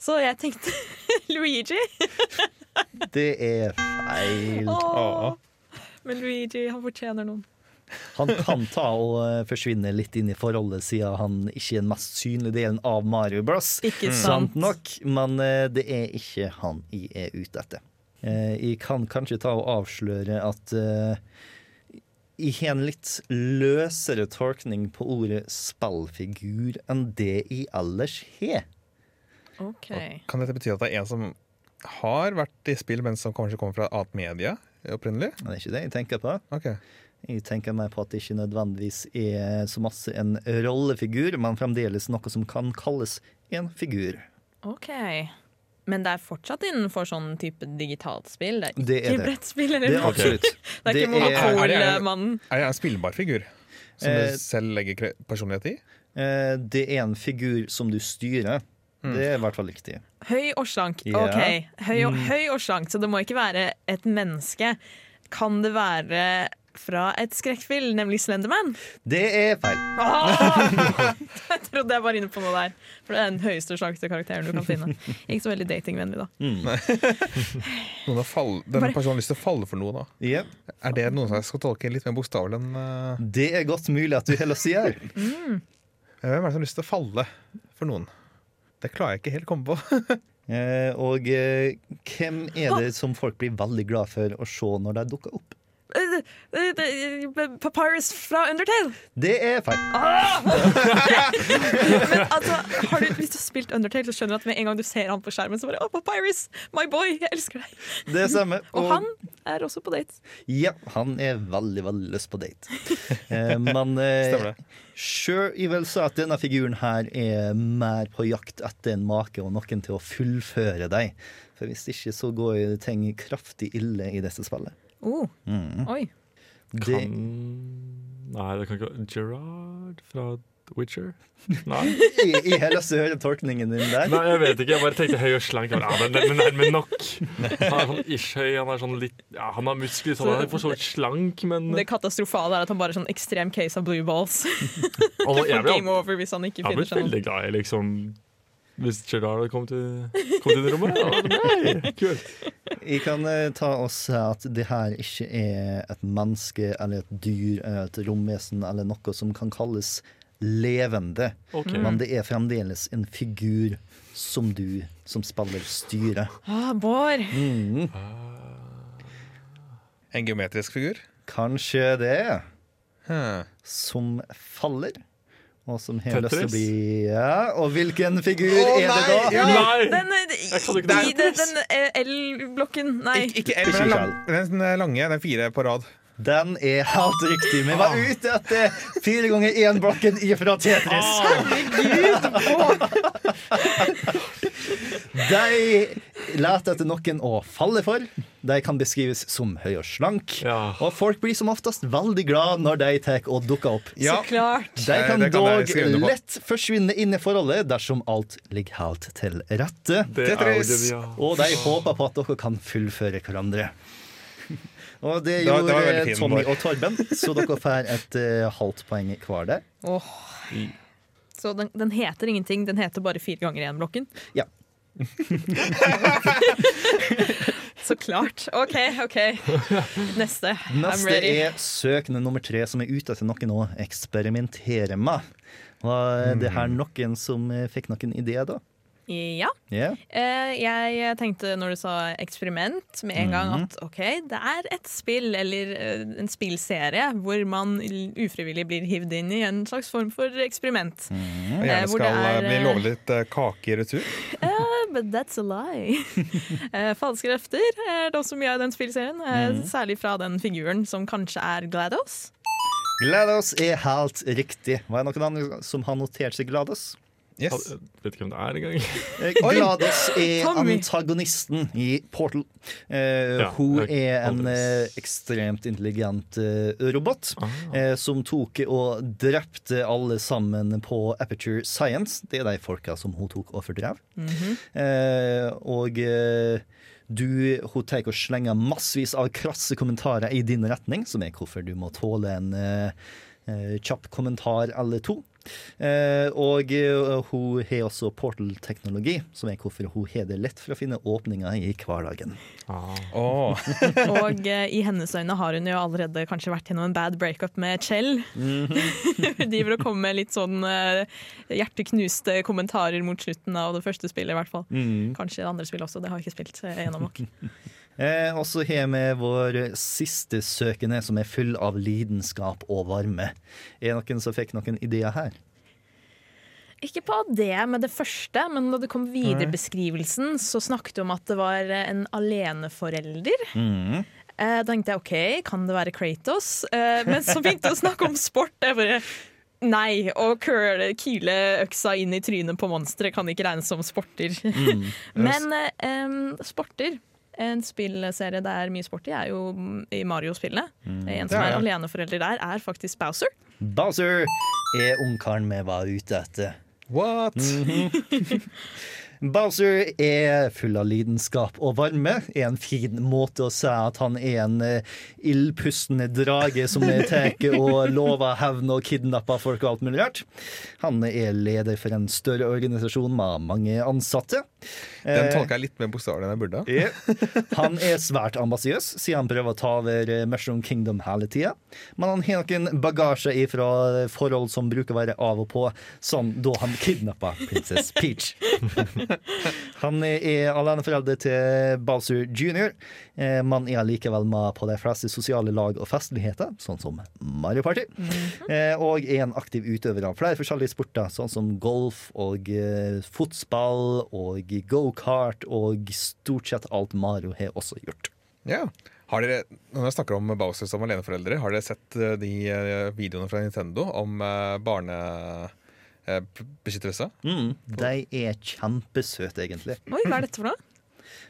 Så jeg tenkte Luigi. Det er feil. Åh. Men Luigi, han fortjener noen. Han kan ta og eh, forsvinne litt inn i forholdet, siden han ikke er den mest synlige delen av Mario Bros. Ikke Sant sant? nok, men eh, det er ikke han jeg er ute etter. Eh, Jeg kan kanskje ta og avsløre at har en litt løsere tolkning på ordet spillfigur enn det jeg ellers har. Okay. Kan dette bety at det er en som har vært i spill, men som kanskje kommer fra et annet medie opprinnelig? Det er ikke det jeg tenker på. Okay. Jeg tenker mer på at det ikke nødvendigvis er så masse en rollefigur, men fremdeles noe som kan kalles en figur. ok. Men det er fortsatt innenfor sånn type digitalt spill? Det er ikke Det er det. brettspill? Eller Det er absolutt. Det er ikke er- Er Monopol-mannen. Er jeg en spillbar figur som Eh, du selv legger personlighet i? Eh, Det er en figur som du styrer. Det er i hvert fall riktig. Høy og slank. OK. Høy Mm. og, høy og slank, så det må ikke være et menneske. Kan det være fra et skrekkfilm, nemlig Slenderman? Det er feil. Ah! jeg trodde jeg var inne på noe der. For det er den høyeste og slankeste karakteren du kan finne. Ikke så veldig datingvennlig, da. Noen har fall, denne Bare- personen har lyst til å falle for noe, da. Ja. Er det noe som jeg skal tolke litt mer bokstavelig enn uh... Det er godt mulig at du heller sier. Hvem er det som har lyst til å falle for noen? Det klarer jeg ikke helt å komme på. Eh, og eh, hvem er det som folk blir veldig glad for å se når de dukker opp? Eh, eh, Papyrus fra Undertale! Det er feil. Men altså, har du, hvis du har spilt Undertale, så skjønner du at med en gang du ser han på skjermen, så bare Å, Papyrus! My boy! Jeg elsker deg! Det stemmer. Og han er også på date. Ja, han er veldig, veldig lyst på date. Eh, men eh, sure, jeg vil si at denne figuren her er mer på jakt etter en make og noen til å fullføre deg. For hvis ikke så går ting kraftig ille i dette spillet. Oh, Mm. oi. Det, Nei, det kan ikke være Gerard fra Witcher? Nei. I, i hele lyst til å høre tolkningen din der. Nei, jeg vet ikke. Jeg bare tenkte høy og slank. Ja, men nærme nok. Han er sånn ish-høy, han er sånn litt Ja, han har muskler, så han er for så vidt slank, men Det katastrofale er at han bare er sånn ekstrem case av blue balls. Og jeg Game over hvis han ikke jeg ble finner seg noe. veldig glad i liksom Hvis Gerard kom kommet kom inn det rommet. Ja, nei, kult. Jeg kan eh, ta og si at det her ikke er et menneske eller et dyr eller et romvesen eller noe som kan kalles levende. Okay. Men det er fremdeles en figur som du som spiller styrer. Ah, Bård! Mm. En geometrisk figur? Kanskje det. Huh. Som faller. Og som har lyst til å bli Ja, og hvilken figur oh, er det da? ja. Nei! Den, den, den eh, L-blokken Nei. Ik ikke L, men den, lang, den lange. Den fire på rad. Den er helt riktig. Vi var ute etter fire ganger én-blokken ifra Tetris. De leter etter noen å falle for. De kan beskrives som høy og slank. Ja. Og folk blir som oftest veldig glad når de tar og dukker opp. Ja. Så klart. De kan Nei, kan dog lett forsvinne inn i forholdet dersom alt ligger helt til rette. Er Tetris. genialt. Og de håper på at dere kan fullføre hverandre. Og det Det var- det var gjorde veldig fin, Tommy og Torben, så dere får et uh, halvt poeng hver der. Oh. Så den, den heter ingenting, den heter bare fire ganger én-blokken? Ja. Så klart. OK, OK. Neste. I'm Neste er søkende nummer tre, som er ute etter noen å eksperimentere med. Var det her noen som eh, fikk noen ideer, da? Ja. Ja. Eh, jeg tenkte når du sa eksperiment, med en gang Mhm. at OK, det er et spill eller eh, en spillserie hvor man ufrivillig blir hivd inn i en slags form for eksperiment. Og Eh, gjerne skal det er, eh, bli eh, lovet litt eh, kake i retur. But that's a lie. eh, falske løfter er det også mye av den spillserien. Eh, Mhm. Særlig fra den figuren som kanskje er GLaDOS. GLaDOS er helt riktig. Var det noen andre som har notert seg GLaDOS? Yes. Jeg vet ikke hvem det er engang. Eh, GLaDOS er antagonisten i Portal. Uh, Ja, hun er en eh, ekstremt intelligent uh, robot. Ah. eh, som tok og drepte alle sammen på Aperture Science. Det er de folka som hun tok og fordrev. eh, og eh, du, hun tar og slenger massevis av krasse kommentarer i din retning, som er hvorfor du må tåle en kjapp kommentar eller to. Eh, og eh, hun har også portal-teknologi, som er hvorfor hun har det lett for å finne åpninger i hverdagen. Ah. Oh. Og eh, i hennes øyne har hun jo allerede kanskje vært gjennom en bad breakup med Chell. De vil komme med litt sånn hjerteknuste kommentarer mot slutten av det første spillet, i hvert fall. Kanskje det andre spillet også, det har jeg ikke spilt gjennom nok. Eh, og så har vi vår siste søkende, som er full av lidenskap og varme. Er det noen som fikk noen ideer her? Ikke på det med det første, men da det kom videre i beskrivelsen, så snakket du om at det var en aleneforelder. Eh, Da tenkte jeg OK, kan det være Kratos? Eh, men så begynte jeg å snakke om sport. Jeg bare Nei, å kyle øksa inn i trynet på monstre kan ikke regnes som sporter. men eh, sporter en spillserie det er mye sport i, er jo i Mario-spillene. En som Det er er aleneforelder der, er faktisk Bowser. Bowser er ungkaren vi var ute etter. What? Bowser er full av lidenskap og varme. Er en fin måte å si at han er en eh, ildpustende drage som tar og lover hevn og kidnapper folk og alt mulig rart. Han er leder for en større organisasjon med mange ansatte. Den tolker tolka jeg litt mer bokstavelig enn jeg burde. Yeah. Han er svært ambisiøs, siden han prøver å ta over eh, Mushroom Kingdom hele tida. Men han har noen bagasje ifra forhold som bruker å være av og på, som da han kidnappa prinsesse Peach. Han er aleneforelder til Bowser jr., Man men er likevel med på de fleste sosiale lag og festligheter, sånn som Mario Party. Eh, Og er en aktiv utøver av flere forskjellige sporter, sånn som golf og eh, fotball og gokart og stort sett alt Mario har også gjort. Ja. Har dere, når jeg snakker om Bowser som aleneforeldre, har dere sett eh, de eh, videoene fra Nintendo om eh, barnebeskyttelse? Mm, de er kjempesøte, egentlig. Oi, hva er dette for noe?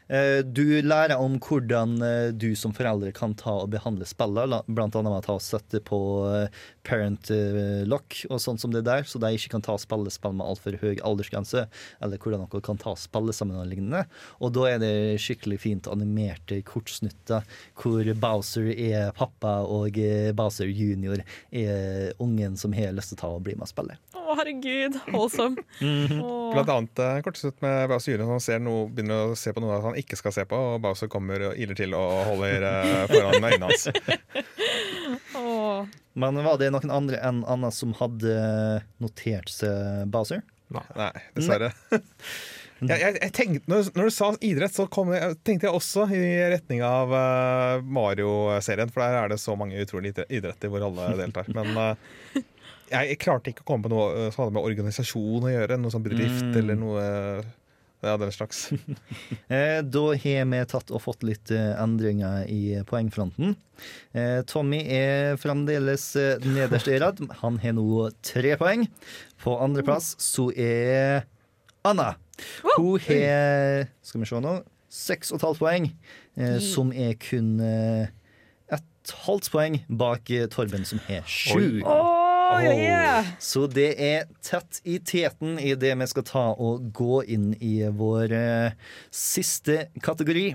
Eh, Du lærer om hvordan eh, du som foreldre kan ta og behandle spillene, bl.a. med å ta og sette på eh, parent eh, lock og sånn som det der, så de ikke kan ta spillespill spille spill med altfor høy aldersgrense, eller hvordan dere kan ta og spille og lignende. Og da er det skikkelig fint animerte kortsnutter hvor Bowser er pappa og eh, Bowser junior er ungen som har lyst til å ta og bli med og spille. Å, herregud. Holdsom. Åh. Blant annet uh, kortsnutt med Bowser Jr. Han ser noe, begynner å se på noe han ikke skal se på, og Bowser kommer og iler til og holder eh, foran øynene hans. oh. Men var det noen andre enn Anna som hadde notert seg Bowser? Nei, dessverre. Jeg, jeg, jeg tenkte, når, når du sa idrett, så kom jeg, tenkte jeg også i retning av uh, Mario-serien. For der er det så mange utrolige idretter hvor alle deltar. Men eh, jeg, jeg klarte ikke å komme på noe eh, som hadde med organisasjon å gjøre. Noe sånn bedrift Mm. eller noe Ja, den slags. Eh, da har vi tatt og fått litt eh, endringer i poengfronten. Eh, Tommy er fremdeles nederst i rad. Han har nå tre poeng. På andreplass så er Anna. Hun har Skal vi se nå seks og et halvt poeng, som er kun et halvt poeng bak Torben, som har sju. Oh, yeah. Så det er tett i teten i det vi skal ta og gå inn i vår eh, siste kategori.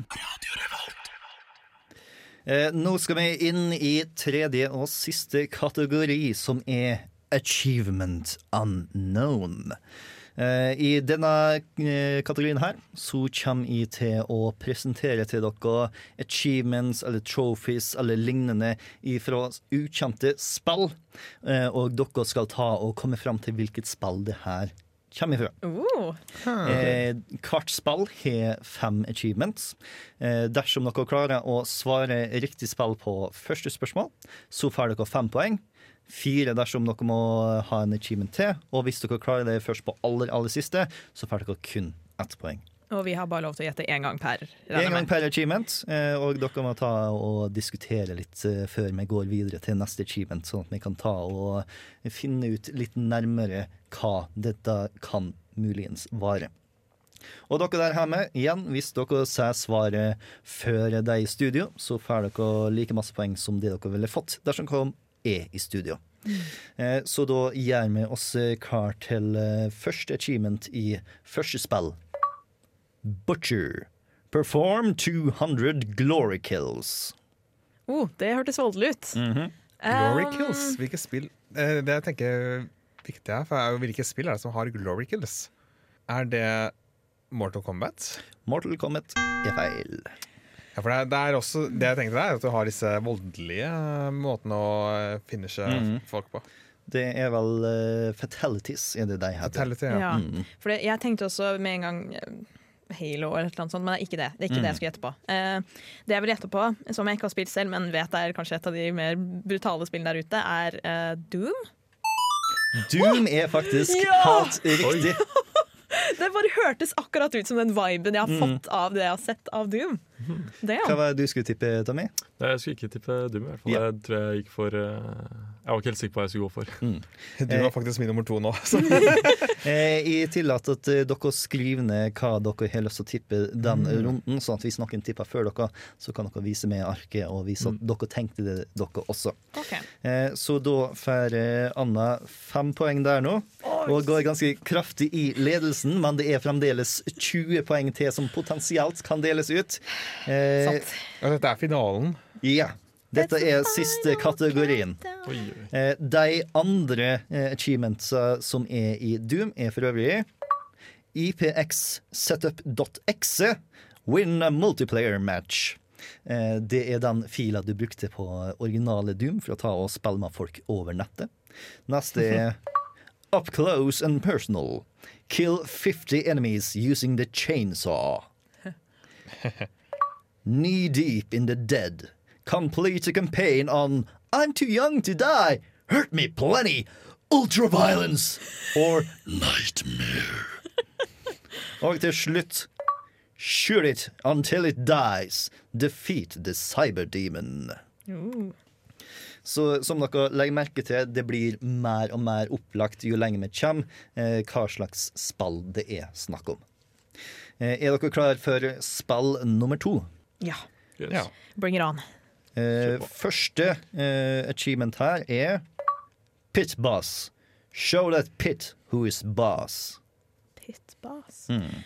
Eh, nå skal vi inn i tredje og siste kategori, som er Achievement Unknown. Eh, I denne eh, kategorien her så kommer jeg til å presentere til dere achievements eller trophies eller lignende fra ukjente spill. Eh, Og dere skal ta og komme fram til hvilket spill det her kommer ifra. Oh. Eh, hvert spill har fem achievements. Eh, dersom dere klarer å svare riktig spill på første spørsmål, så får dere fem poeng. Fire dersom dere må ha en achievement til. Og hvis dere klarer det først på aller, aller siste, så får dere kun ett poeng. Og vi har bare lov til å gjette én gang per. En gang per achievement, eh, og dere må ta og diskutere litt eh, før vi går videre til neste achievement, sånn at vi kan ta og finne ut litt nærmere hva dette kan muligens vare. Og dere der hjemme, igjen, hvis dere sier svaret før de er i studio, så får dere like masse poeng som det dere ville fått dersom dere er i studio. Eh, Så da gjør vi oss eh, klar til eh, første achievement i første spill. Butcher. Perform 200 glory kills. Oh, det hørtes voldelig ut. Glory Um, kills. Hvilke spill eh, Det jeg tenker er viktig her, for er jo hvilke spill er det som har glory kills? Er det Mortal Kombat? Mortal Kombat er feil. Ja, for det er, det er også Det jeg tenkte der, er at du har disse voldelige eh, måtene å finishe mm -hmm. folk på. Det er vel uh, fatalities, er det de heter. Fatality, ja. Ja. Mm. For det, jeg tenkte også med en gang eh, Halo eller noe sånt, men det er ikke det. Det er ikke Mm. det jeg skulle gjette på. Uh, det jeg vil gjette på, som jeg ikke har spilt selv, men vet er kanskje et av de mer brutale spillene der ute, er uh, Doom. Doom er faktisk Ja! helt riktig. Det bare hørtes akkurat ut som den viben jeg har Mm. fått av det jeg har sett av Doom. Det, Hva var det du skulle tippe, Tommy? Nei, Jeg skulle ikke tippe Doom, i hvert fall. Ja. Jeg tror jeg gikk for eh, Jeg var ikke helt sikker på hva jeg skulle gå for. Du var faktisk min nummer to nå. Så. Eh, jeg tillater at eh, dere skriver ned hva dere har lyst til å tippe den runden, sånn at hvis noen tipper før dere, så kan dere vise med arket og vise at dere tenkte det, dere også. Ok. Eh, så da får eh, Anna fem poeng der nå, og går ganske kraftig i ledelsen, men det er fremdeles 20 poeng til som potensielt kan deles ut. Eh, Sant. Ja, dette er finalen. ja. Dette er siste kategorien. Eh, de andre eh, achievementsa som er i Doom, er for øvrig IPXsetup.exe Win a multiplayer match. Eh, det er den fila du brukte på originale Doom for å ta og spille med folk over nettet. Neste er Up close and personal. Kill 50 enemies using the chainsaw. Knee deep in the dead. Complete a campaign on I'm too young to die. Hurt me plenty. Ultraviolence. Or nightmare. Og til slutt Shoot it until it dies. Defeat the cyberdemon. Uh. Så som dere legger merke til, det blir mer og mer opplagt jo lenger vi kommer, eh, hva slags spill det er snakk om. Eh, er dere klar for spill nummer to? Ja. Yes. Ja. Bring it on. Eh, første eh, achievement her er Pit Boss. Show that pit who is boss. Pitbass. Mm.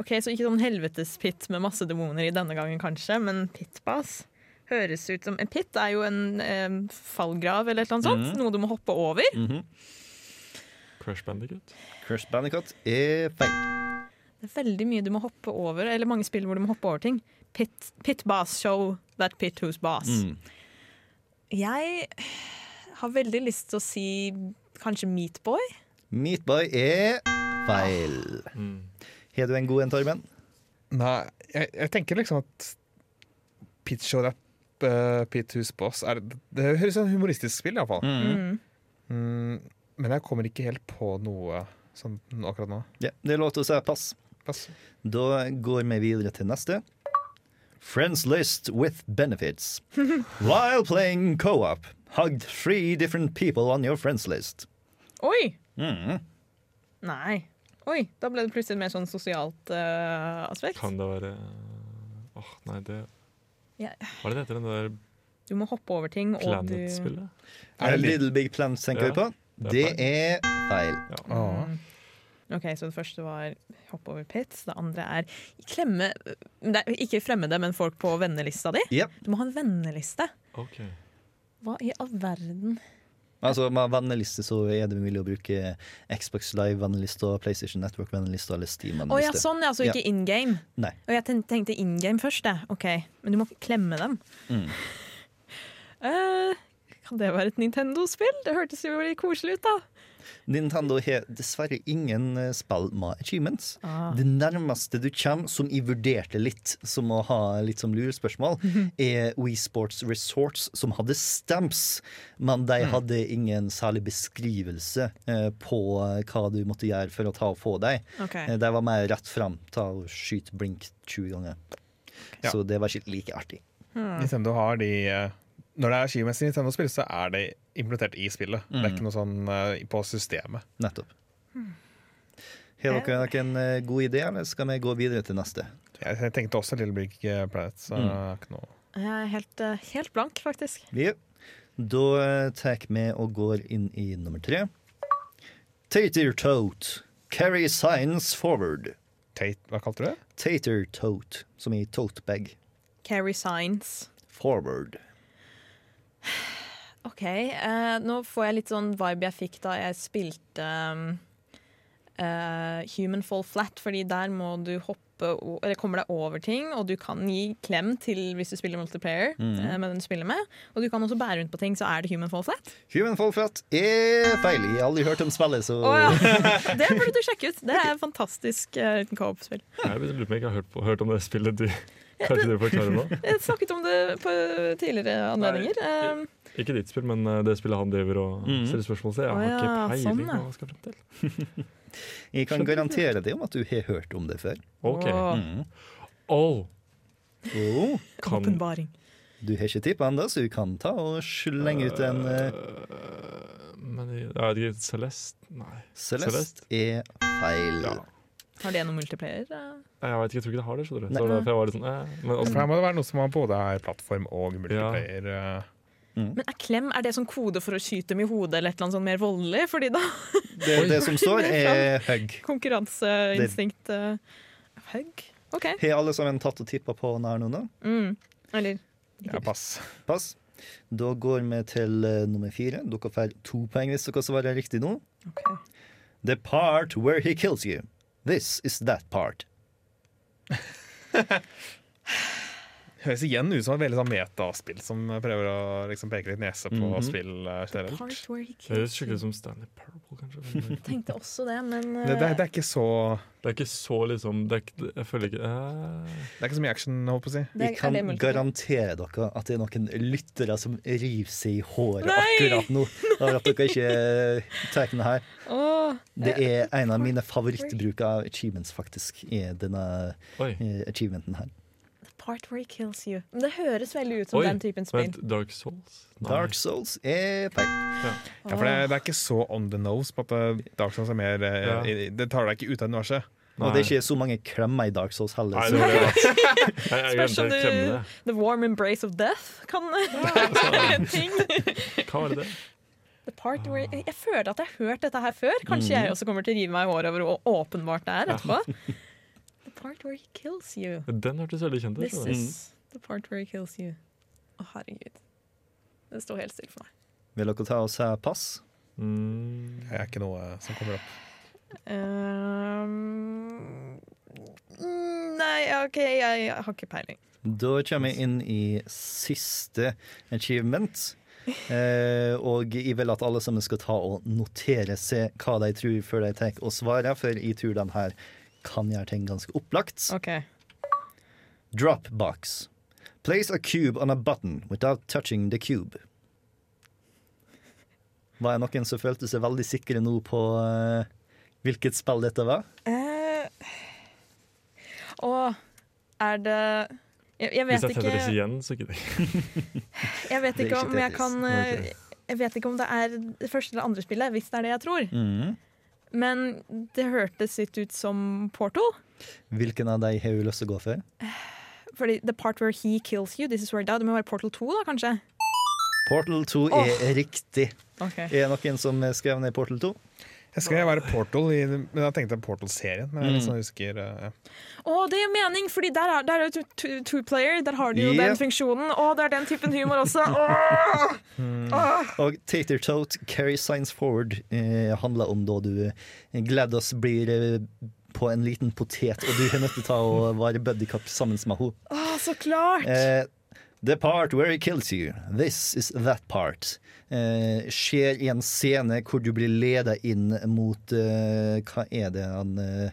Ok, Så ikke sånn helvetes-pit med masse demoner i denne gangen, kanskje, men pit boss høres ut som En pit er jo en eh, fallgrav eller et eller annet sånt. Mhm. Noe du må hoppe over. Mhm. Crush Bandicut. Crush Bandicut er feil. Det er veldig mye du må hoppe over, eller mange spill hvor du må hoppe over ting. Pit, pit boss, show that pit who's boss. Mm. Jeg har veldig lyst til å si kanskje Meatboy. Meatboy er feil. Mm. Har du en god en, Torben? Nei, jeg, jeg tenker liksom at Pit Show Rap, uh, Pit Who's Boss er, Det høres ut som et humoristisk spill, iallfall. Mm. Mm. Mm, men jeg kommer ikke helt på noe sånn akkurat nå. Ja, det er lov til å si pass. Pass. Da går vi videre til neste. Friends list with benefits. While playing co-op, hugged three different people on your friends list. Oi! Mm. Nei. Oi, da ble det plutselig mer sånn sosialt uh, aspekt. Kan det være Åh, nei, det Ja. Hva er det det heter, den der Du må hoppe over ting, og du Planet-spillet? Er det Little Big Planet tenker Ja, vi på? det Det er feil. Åh. Mm. OK, så det første var hoppe over pits. Det andre er klemme Det er Ikke fremmede, men folk på vennelista di. Yep. Du må ha en venneliste. Ok. Hva i all verden? Altså Med venneliste så er det mulig å bruke Xbox Live-venneliste, PlayStation Network-venneliste eller Å ja, Steam-venneliste. sånn, ja. Så Ja. ikke in game. Nei. Og jeg tenkte in game først, jeg. OK. Men du må klemme dem. Mm. Uh, kan det være et Nintendo-spill? Det hørtes jo veldig koselig ut, da. Nintendo har dessverre ingen eh, spill med achievements. Ah. Det nærmeste du kommer, som jeg vurderte litt som å ha litt som lurespørsmål, er Wii Sports Resorts, som hadde stamps, men de hadde ingen særlig beskrivelse eh, på eh, hva du måtte gjøre for å ta og få dem. OK. Eh, De var mer rett fram. Ta og skyte blink 20 ganger. Ja. Så det var ikke like artig. Nintendo har de eh, Når det er skimessig Nintendo-spill, så er det implementert i spillet. Det er ikke noe sånn uh, på systemet. Nettopp. Har dere noen eh, god idé, eller skal vi gå videre til neste? Jeg, jeg tenkte også Little Big eh, Planet. Så Mm. ikke noe Jeg er helt, helt blank, faktisk. Ja. Da tar vi og går inn i nummer tre. Tater tote. Carry signs forward. Tate, Hva kalte du det? Tater tote, som i tote bag. Carry signs. Forward. OK. eh, nå får jeg litt sånn vibe jeg fikk da jeg spilte um, uh, Human Fall Flat, fordi der må du hoppe eller kommer deg over ting, og du kan gi klem til hvis du spiller multiplayer eh, med den du spiller med. Og du kan også bære rundt på ting, så er det Human Fall Flat. Human fall flat er feil. Jeg har aldri hørt om spillet, så oh, ja. Det burde du sjekke ut. Det er et fantastisk uh, co-op-spill. Jeg lurer på om jeg ikke har hørt, på, hørt om det spillet du Kanskje du forklarer nå? Jeg snakket om det på tidligere anledninger. Nei. Ikke ditt spill, men eh, det spillet han driver og Mhm. stiller spørsmål til. Jeg har ikke peiling sånn, på hva han skal frem til. jeg kan garantere deg om at du har hørt om det før. Ok. Mm. Oh, Oh, kan Åpenbaring. du har ikke tippa ennå, så du kan ta og slenge ut en uh, Men jeg jeg vet ikke Celeste? Nei. Celeste er feil. Ja. Har det noe multiplayer? Jeg vet ikke, jeg tror ikke det har det. skjønner du. Så jeg var litt sånn, eh. Men For også, her må det være noe som har både er plattform og multiplayer. eh. Men er klem er det sånn kode for å skyte dem i hodet eller et eller annet sånn mer voldelig? Fordi da Det, det som står, er hug. konkurranseinstinkt uh, Hugg? OK. Har alle sammen tatt og tippa på nær noen, da? Mm. Eller Ja, pass. Pass. Da går vi til uh, nummer fire. Dere får to poeng hvis dere svarer riktig nå. Okay. The part where he kills you. This is that part. Høres igjen ut som et veldig sånn metaspill som prøver å liksom peke litt nese på Mhm. spill eh, generelt. Det høres skikkelig ut som Stanley Parable, kanskje. Jeg tenkte også det, men Det, det, er- det er ikke så Det er ikke så liksom det er ikke, Jeg føler ikke uh... Det er ikke så mye action, holdt på å si. Vi kan er det garantere dere at det er noen lyttere som river seg i håret Nei! akkurat nå. Over at dere ikke tar den her. Oh, Det er en av mine favorittbruk av achievements, faktisk. i denne Oi. eh, achievementen her. Part where he kills you. Men det høres veldig ut som Oi, den typen spill. Vent, Dark Souls? Nei. Dark Souls er feil. Ja, for det, det er ikke så on the nose. På at eh, Dark Souls er mer eh, Ja. i- Det tar deg ikke ut av universet. Og det er ikke så mange klemmer i Dark Souls heller. Nei, det Spørs om det. The warm embrace of death kan en ting. Hva var det? The part where, jeg føler at jeg har hørt dette her før. Kanskje Mhm. jeg også kommer til å rive meg i håret over hvor åpenbart det er etterpå. The part where he kills you. Den hørtes veldig kjent ut. This is mm. the part where he kills you. Å, herregud. Den står helt stille for meg. vil dere ta oss her pass? Mm. Det er ikke noe som kommer opp. Um, nei, OK, jeg har ikke peiling. Da kommer vi inn i siste achievement. Eh, og jeg vil at alle sammen skal ta og notere seg hva de tror før de tar og svarer, for jeg tror den her kan gjøre ting ganske opplagt. OK. Dropbox. Place a cube on a button without touching the cube. Var jeg noen som følte seg veldig sikre nå på uh, hvilket spill dette var? Uh, og er det jeg, jeg Hvis vet det er ikke Tetris igjen, så gidder jeg ikke. Jeg vet ikke ikke om jeg kan eh, Jeg vet ikke om det er det første eller andre spillet, hvis det er det jeg tror. Mhm. Men det hørtes litt ut som Portal. Hvilken av de har du lyst til å gå for? Fordi the part where he kills you, this is where die. Det må være Portal 2, da, kanskje? Portal 2 er riktig. Okay. Er det noen som skrev ned Portal 2? Jeg skal være Portal, i, men jeg tenkte Portal-serien. Men jeg liksom husker uh, ja. oh, det gir mening, Fordi der er, der er det two, two player. Der har du jo Ja. den funksjonen. Å, det er den typen humor også. Åh! Åh! Og Tater Tote Carry Science Forward eh, handler om da du eh, Gladys blir eh, på en liten potet, og du er nødt til å ta og være buddycup sammen med henne. Åh, så klart! Eh, the part where he kills you, this is that part. Eh, skjer i en scene hvor du blir leda inn mot eh, Hva er det han eh,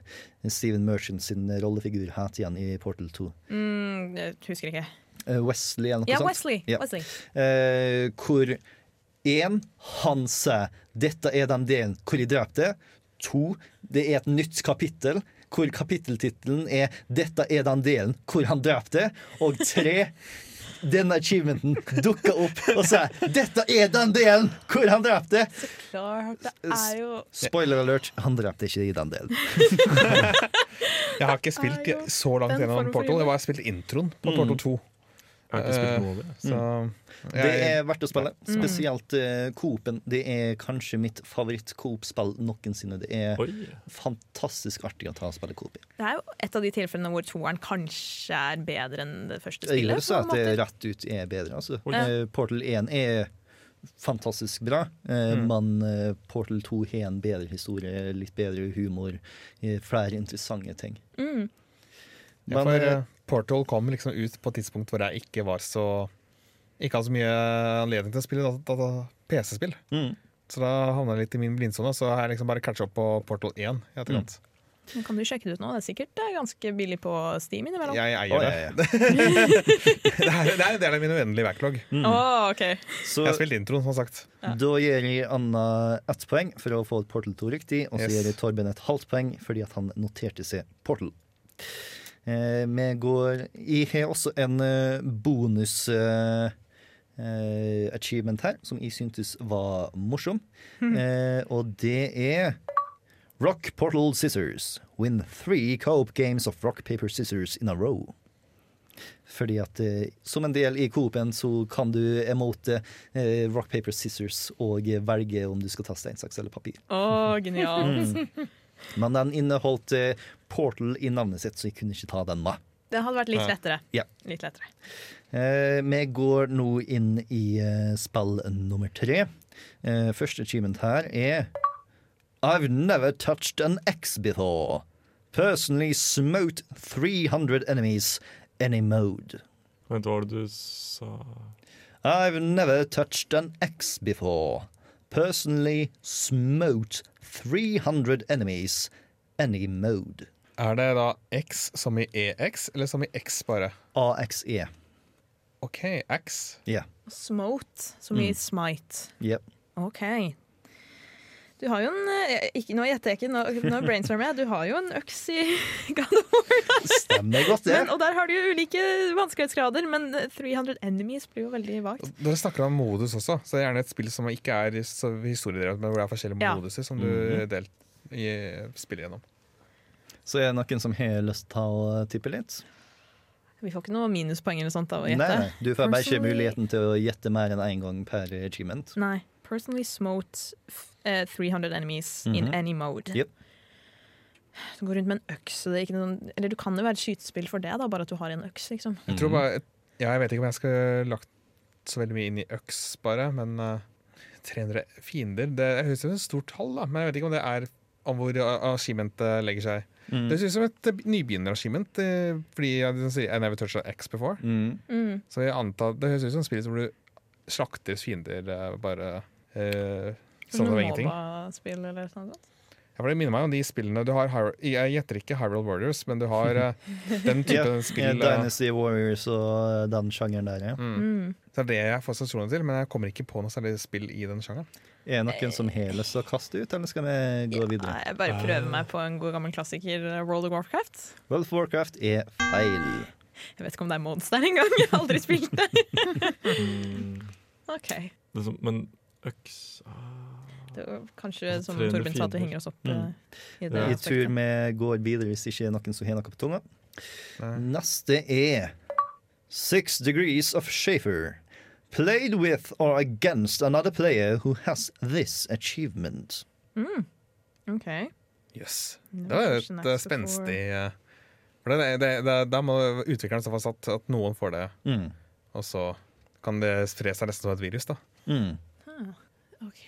Steven Merchant sin rollefigur heter igjen i Portal 2? Mm, jeg husker ikke. Eh, Wesley eller noe Ja, sånt? Wesley. Ja. Wesley. Eh, hvor én, han sier 'dette er den delen hvor jeg drepte'. To, det er et nytt kapittel hvor kapitteltittelen er 'Dette er den delen hvor han drepte'. Og tre, denne achievementen dukka opp og sa 'Dette er den delen hvor han drepte'. Klart, det er jo Spoiler alert, han drepte ikke i den delen. Jeg har ikke spilt så langt den gjennom Portal. Jeg har spilt introen på Mm. Portal 2. Jeg har ikke spilt Eh, noe av det. Så Det er verdt å spille. Spesielt uh, Coop-en. Det er kanskje mitt favoritt-Coop-spill noensinne. Det er Oi. fantastisk artig å ta og spille Coop i. Det er jo et av de tilfellene hvor toeren kanskje er bedre enn det første Jeg vil spillet. si at det rett ut er bedre. Altså. Eh, Portal 1 er fantastisk bra, uh, Mm. men Portal 2 har en bedre historie, litt bedre humor, flere interessante ting. Mm. ja, for Portal kom liksom ut på et tidspunkt hvor jeg ikke var så Ikke hadde så mye anledning til å spille PC-spill. mm, Så da havna jeg litt i min blindsone. Så har jeg liksom bare catcha opp på Portal 1 i etterkant. Men Kan du sjekke det ut nå? Det er sikkert eh, ganske billig på Steam innimellom. Jeg eier det. ja, ja. det, er, det er en del av min uendelige backlog. Mm. Oh, okay. Så Jeg har spilt introen, som sagt. Ja. da gir jeg Anna ett poeng for å få Portal 2 riktig, og så Yes. gir jeg Torben et halvt poeng fordi at han noterte seg Portal. Eh, vi går Jeg har også en eh, bonus eh, eh, achievement her, som jeg syntes var morsom. Eh, og det er Rock Portal Scissors. Win three co-op games of rock, paper, scissors in a row. Fordi at eh, som en del i Coop-en så kan du emote eh, rock, paper, scissors og velge om du skal ta stein, saks eller papir. Oh, genialt. Mm. Men den inneholdt eh, Portal i navnet sitt, så jeg kunne ikke ta den med. Det hadde vært litt lettere. Ja. Litt lettere. Eh, vi går nå inn i eh, spill nummer tre. Eh, første achievement her er I've never touched an X before. Personally smote 300 enemies any mode. Vent, hva var det du sa? I've never touched an X before. Personally smote 300 enemies any mode. Er det da X som i EX, eller som i X bare? AXE. OK, X. Yeah. Smote, som i smite. Yep. OK. Du har jo en eh, ikke, Nå gjetter jeg ikke, nå, nå brainstormer jeg. Du har jo en øks i God of War. Stemmer godt, det. Men, og der har du jo ulike vanskelighetsgrader, men 300 enemies blir jo veldig vagt. Dere snakker om modus også, så det er gjerne et spill som ikke er så historiedrevet, men hvor det er forskjellige Ja. moduser som du mm delt i spillet gjennom. Så er det noen som har lyst til å tippe litt? Vi får ikke noe minuspoeng eller sånt av å gjette. nei, du får bare ikke muligheten til å gjette mer enn én gang per achievement. Nei. Personally smote f- eh, 300 enemies in Mhm. any mode. Yep. Du går rundt med en øks, det er ikke noen, eller du kan jo være et skytespill for det, da, bare at du har en øks, liksom. Jeg tror bare ja, Jeg vet ikke om jeg skulle lagt så veldig mye inn i øks, bare, men uh, 300 fiender Det høres ut som et stort tall, da, men jeg vet ikke om det er om hvor regimentet legger seg. Mm. Det høres ut som et nybegynnerregiment, nybegynner-achievement, uh, fordi jeg de sier I never touched X before. Mm. Mm. Så jeg antar Det høres ut som et spill hvor du slakter fiender uh, bare eh, Som sånn som ingenting. MOBA-spill eller noe sånt. Ja, for det minner meg om de spillene du har Jeg gjetter ikke Hyrule Warriors, men du har eh, den typen spill. eh, Dynasty Warriors og den sjangeren der, ja. mm. Mm. Så det er det jeg får assosiasjoner til, men jeg kommer ikke på noe særlig spill i den sjangeren. Er det noen som heles og kaster kaste ut, eller skal vi gå videre? Nei, jeg bare prøver meg på en god gammel klassiker, World of Warcraft. World of Warcraft er feil. Jeg vet ikke om det er mods der engang. Jeg har aldri spilt det. OK. men øks kanskje, som 300 Torben sa, at vi henger oss opp Mm. uh, i det Ja. Jeg tror vi går videre hvis ikke er noen som har noe på tunga. Nei. Neste er Six Degrees of Shafer. Played with or against another player who has this achievement. Mm. OK. Yes. Det var et eh, spenstig eh, For det, det, det, Da må utvikleren stå fast at, at noen får det, Mm. og så kan det spre seg nesten som et virus. da Mm. OK.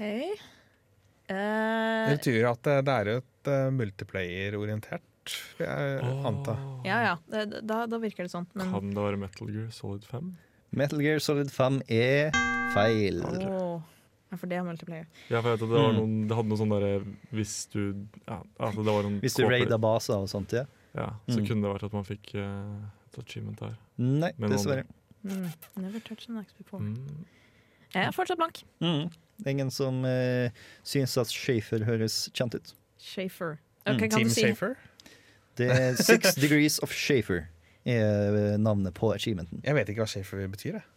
Det Eh, betyr at det, det er jo et uh, multiplayer-orientert, vil jeg oh. anta. ja ja, det, da, da virker det sånn. Men Kan det være Metal Gear Solid 5? Metal Gear Solid 5 er feil. Åh. Ja, for det er multiplayer. Ja, for jeg vet at det, var Mm. noen, det hadde noe sånn derre Hvis du ja, altså det var en Hvis du raida baser og sånt, ja. Ja, så Mm. kunne det vært at man fikk uh, et achievement der. Nei, dessverre. Mm. Never touch an axe before. Mm. Jeg er fortsatt blank. Mm. Ingen som uh, syns at Shafer høres kjent ut. Shafer. Mm, Team du si Shafer? Det er Six Degrees of Shafer er eh, navnet på achievementen. Jeg vet ikke hva Shafer betyr. Jeg.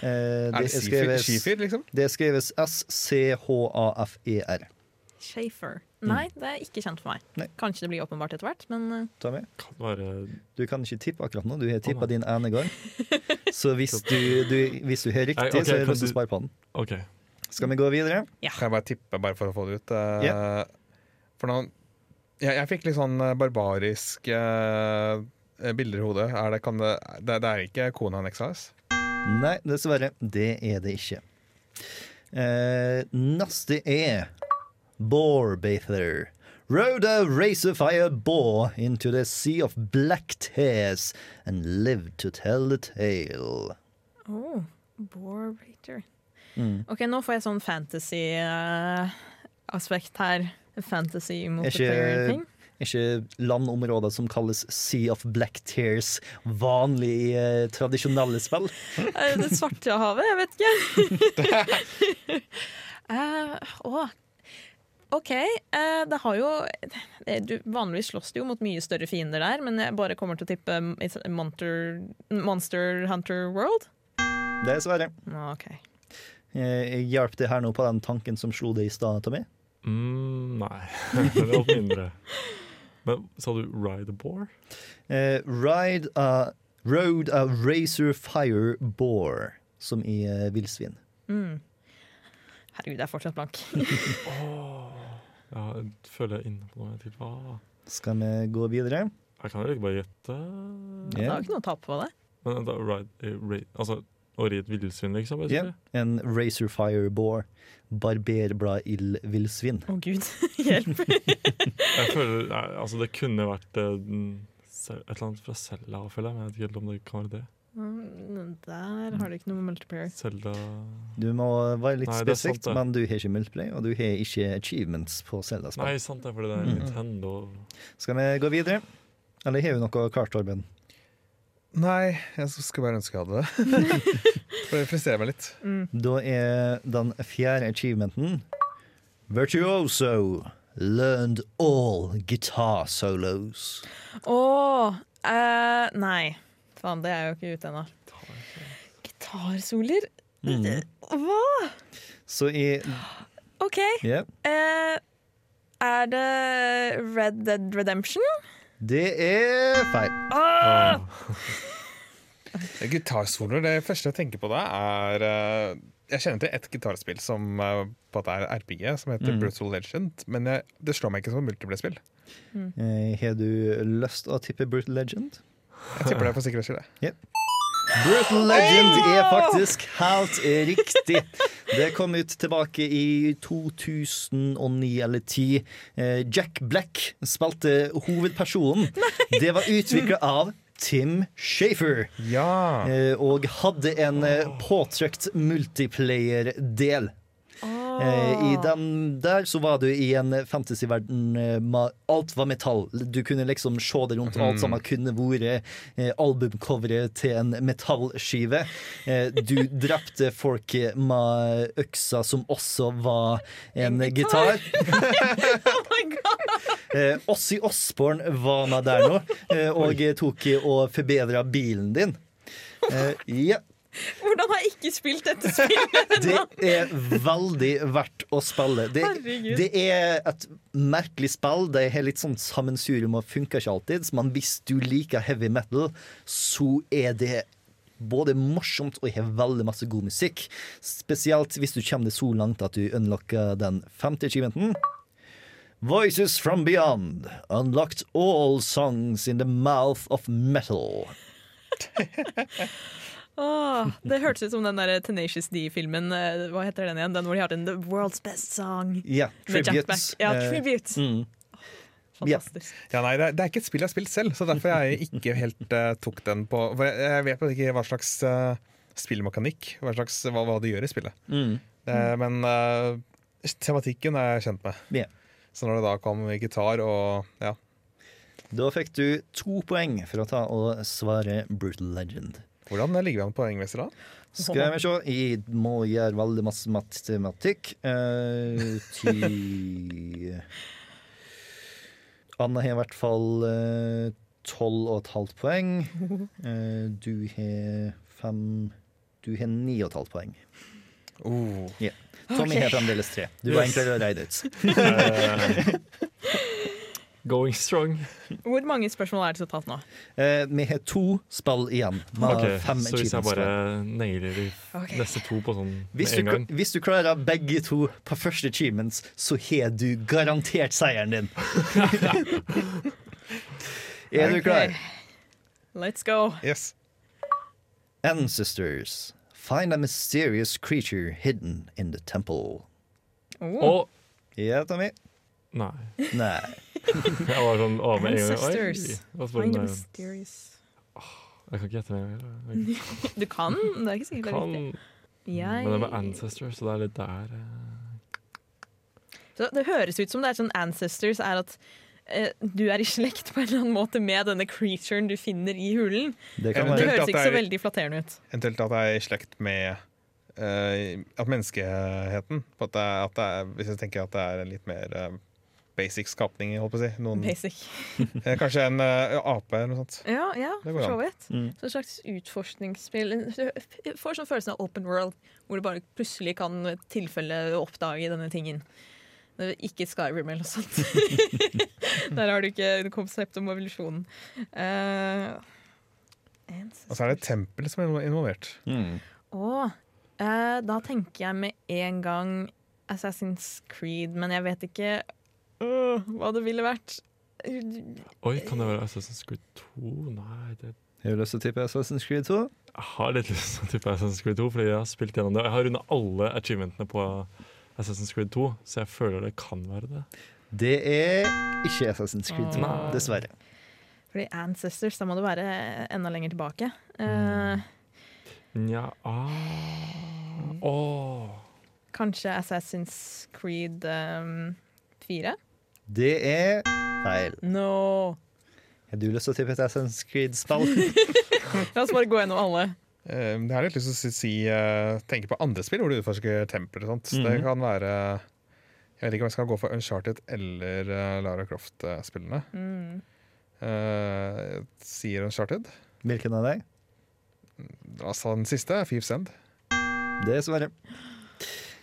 Eh, det, det er det skrevet, liksom? det skrives S-C-H-A-F-E-R. Shafer? Mm. Nei, det er ikke kjent for meg. Nei. Kanskje det blir åpenbart etter hvert, men uh, Tommy, du kan ikke tippe akkurat nå. Du har tippa oh, din ene gang. Så hvis du, du, hvis du har riktig, Nei, okay, så er det kan lyst til å du- spare på den. OK. Skal vi gå videre? Ja. Kan jeg bare tippe, bare for å få det ut? Eh, For nå jeg, jeg fikk litt sånn eh, barbarisk uh, bilder i hodet. Er det, kan det, det, det er ikke Kona Nexus? Nei, dessverre. Det er det ikke. Uh, neste er Boarbather. Rode a racerfire boar into the sea of black tears and lived to tell the tale. oh, Bore Rater. Mm. OK, nå får jeg sånn fantasy-aspekt her. Fantasy ikke- multiplayer-ting. Ikke landområder som kalles Sea of Black Tears vanlig i eh, tradisjonelle spill. Eh, Det svarte havet, jeg vet ikke. uh, å, OK. Uh, det har jo eh, du, Vanligvis slåss det jo mot mye større fiender der, men jeg bare kommer til å tippe Monster, Monster Hunter World. Dessverre. Okay. Eh, hjalp det her nå på den tanken som slo det i stad, Tommy. Mm, nei, det var mindre. Men sa du Ride a Boar? Eh, ride a Road a Razor Fire Boar, som i eh, villsvin. Mm. Herregud, jeg er fortsatt blank. Ja, jeg føler jeg er inne på noe. Jeg, ah. Skal vi gå videre? jeg kan jo ikke bare gjette. Det har ikke noe å tape på det. Men da, ride, ride, altså, å ri et villsvin, liksom? Yeah. En Razor Fire Boar. Barberblad ild villsvin. Å gud, hjelp. Jeg føler, nei, altså, det kunne vært eh, et eller annet fra Selda, føler jeg. Men jeg vet ikke helt om det kan være det. Mm, Der har du ikke noe multiplayer. Zelda Du må være litt det. men du har ikke multiplayer, og du har ikke achievements på Zelda-spill. Nei, sant det, fordi det er Mm. Nintendo. Skal vi gå videre? Eller har vi noe klart, Torben? Nei, jeg skulle bare ønske jeg hadde det. For det frustrerer meg litt. Mm. Da er den fjerde achievementen Virtuoso. Learned all guitar solos. Å eh, Nei. Faen, det er jo ikke ute ennå. Gitarsoler? Mm. Hva? Så i OK. Yeah. Uh, er det Red Dead Redemption? Det er feil. Ah! Gitarsoloer, det første jeg tenker på da, er eh, Jeg kjenner til ett gitarspill som eh, på at det er RPG, som heter Mm. Brutal Legend. Men jeg, det slår meg ikke som multiplayer-spill. Eh, Har du lyst til å tippe Brutal Legend? Jeg tipper det for sikkerhets skyld. jeg. Brutal Legend er faktisk helt riktig. Det kom ut tilbake i 2009 eller 10. Eh, Jack Black spilte hovedpersonen. Det var utvikla av Tim Shafer. Ja! eh, Og hadde en eh, påtrykt multiplayer-del. Eh, I den der så var du i en fantasyverden eh, alt var metall. Du kunne liksom se det rundt. Alt sammen kunne vært eh, albumcoveret til en metallskive. Du drepte folk med øksa som også var en, En gitar. Oh my God. Ossi Osborn var med der nå, og tok og forbedra bilen din. Ja. Hvordan har jeg ikke spilt dette spillet? Det er veldig verdt å spille. Det, det er et merkelig spill. Det er litt sånn sammensurium og funker ikke alltid. Men hvis du liker heavy metal, så er det både morsomt og har veldig masse god musikk. Spesielt hvis du kommer det så langt at du unlocker den femte achievementen. Voices from beyond. Unlocked all songs in the mouth of metal. Åh, det hørtes ut som den der Tenacious D-filmen. eh, Hva heter den igjen? Den hvor de har den The World's Best Song. Ja, Med Jack Black. tributes. Ja, Tributes tribute. mm. Fantastisk. Ja, nei, det, er, det er ikke et spill jeg har spilt selv, så derfor jeg ikke helt uh, tok den på For jeg, jeg vet ikke hva slags uh, spillmekanikk, hva, slags, hva, hva det gjør i spillet. Mm. Eh, men uh, tematikken er jeg kjent med. Yeah. Så når det da kom gitar og ja. Da fikk du to poeng for å ta og svare Brutal Legend. Hvordan ligger vi an poengmessig da? Skal vi se. Jeg må gjøre veldig masse matematikk. Eh, ti Anna har i hvert fall eh, tolv og et halvt poeng. Eh, du har fem Du har ni og et halvt poeng. Oh. Tommy okay. har fremdeles tre. Du var egentlig allerede ut. Going strong. Hvor mange spørsmål er det totalt nå? Eh, vi har to spill igjen. Med Ok, fem Så hvis jeg bare nailer de okay. neste to på sånn Hvis med du, en gang hvis du klarer begge to på første achievements, så har du garantert seieren din. er du klar? Let's go. Yes. Ancestors. Find a mysterious creature hidden in the temple. Oh. Og Ja, Tommy? Nei. Nei. Jeg var sånn å, med en gang. Ancestors. Oi. Nei, mysterious Jeg kan ikke gjette. Jeg Du kan, det er ikke sikkert det er riktig. Jeg... men det var ancestors, så det er litt der eh. Så det høres ut som det er sånn ancestors er at eh, du er i slekt på en eller annen måte med denne creaturen du finner i hulen. Det kan Det høres ikke det så er- veldig flatterende ut. Eventuelt at jeg er i slekt med uh, at menneskeheten på at det, er- at det er, Hvis jeg tenker at det er litt mer eh, basic skapning, holdt på å si. Noen, Basic. eh, kanskje en uh, ape eller noe sånt. Ja, ja, for så vidt. Mm. Så et slags utforskningsspill. Du får sånn følelsen av open world, hvor du bare plutselig kan tilfelle oppdage denne tingen. Ikke Skyrim eller noe sånt. Der har du ikke konsept om evolusjonen. Uh, Og så er det et tempel som er involvert. Mm. Og uh, da tenker jeg med en gang Assassin's Creed, men jeg vet ikke øh, hva det ville vært. Oi, kan det være Assassin's Creed 2? Nei, det Har du lyst til å tippe Assassin's Creed 2? Jeg har litt lyst til å tippe Assassin's Creed 2, fordi jeg har spilt gjennom det. Og jeg har runda alle achievementene på Assassin's Creed 2, så jeg føler det kan være det. Det er ikke Assassin's Creed 2, Nei. dessverre. Fordi Ancestors, da må du være enda lenger tilbake. Eh, Nja ah. oh. kanskje Assassin's Creed um, 4? Det er feil. No! Har du lyst til å tippe et Assassin's Creed-spill? La oss bare gå gjennom alle. Eh, det har jeg litt lyst til å si, si eh, tenke på andre spill hvor du utforsker templer Mm -hmm. Det Mhm. kan være Jeg vet ikke om jeg skal gå for Uncharted eller uh, Lara Croft-spillene. Mm. Uh, sier Uncharted. Hvilken av deg? Altså den siste, Fives End. Det er svaret. Eh,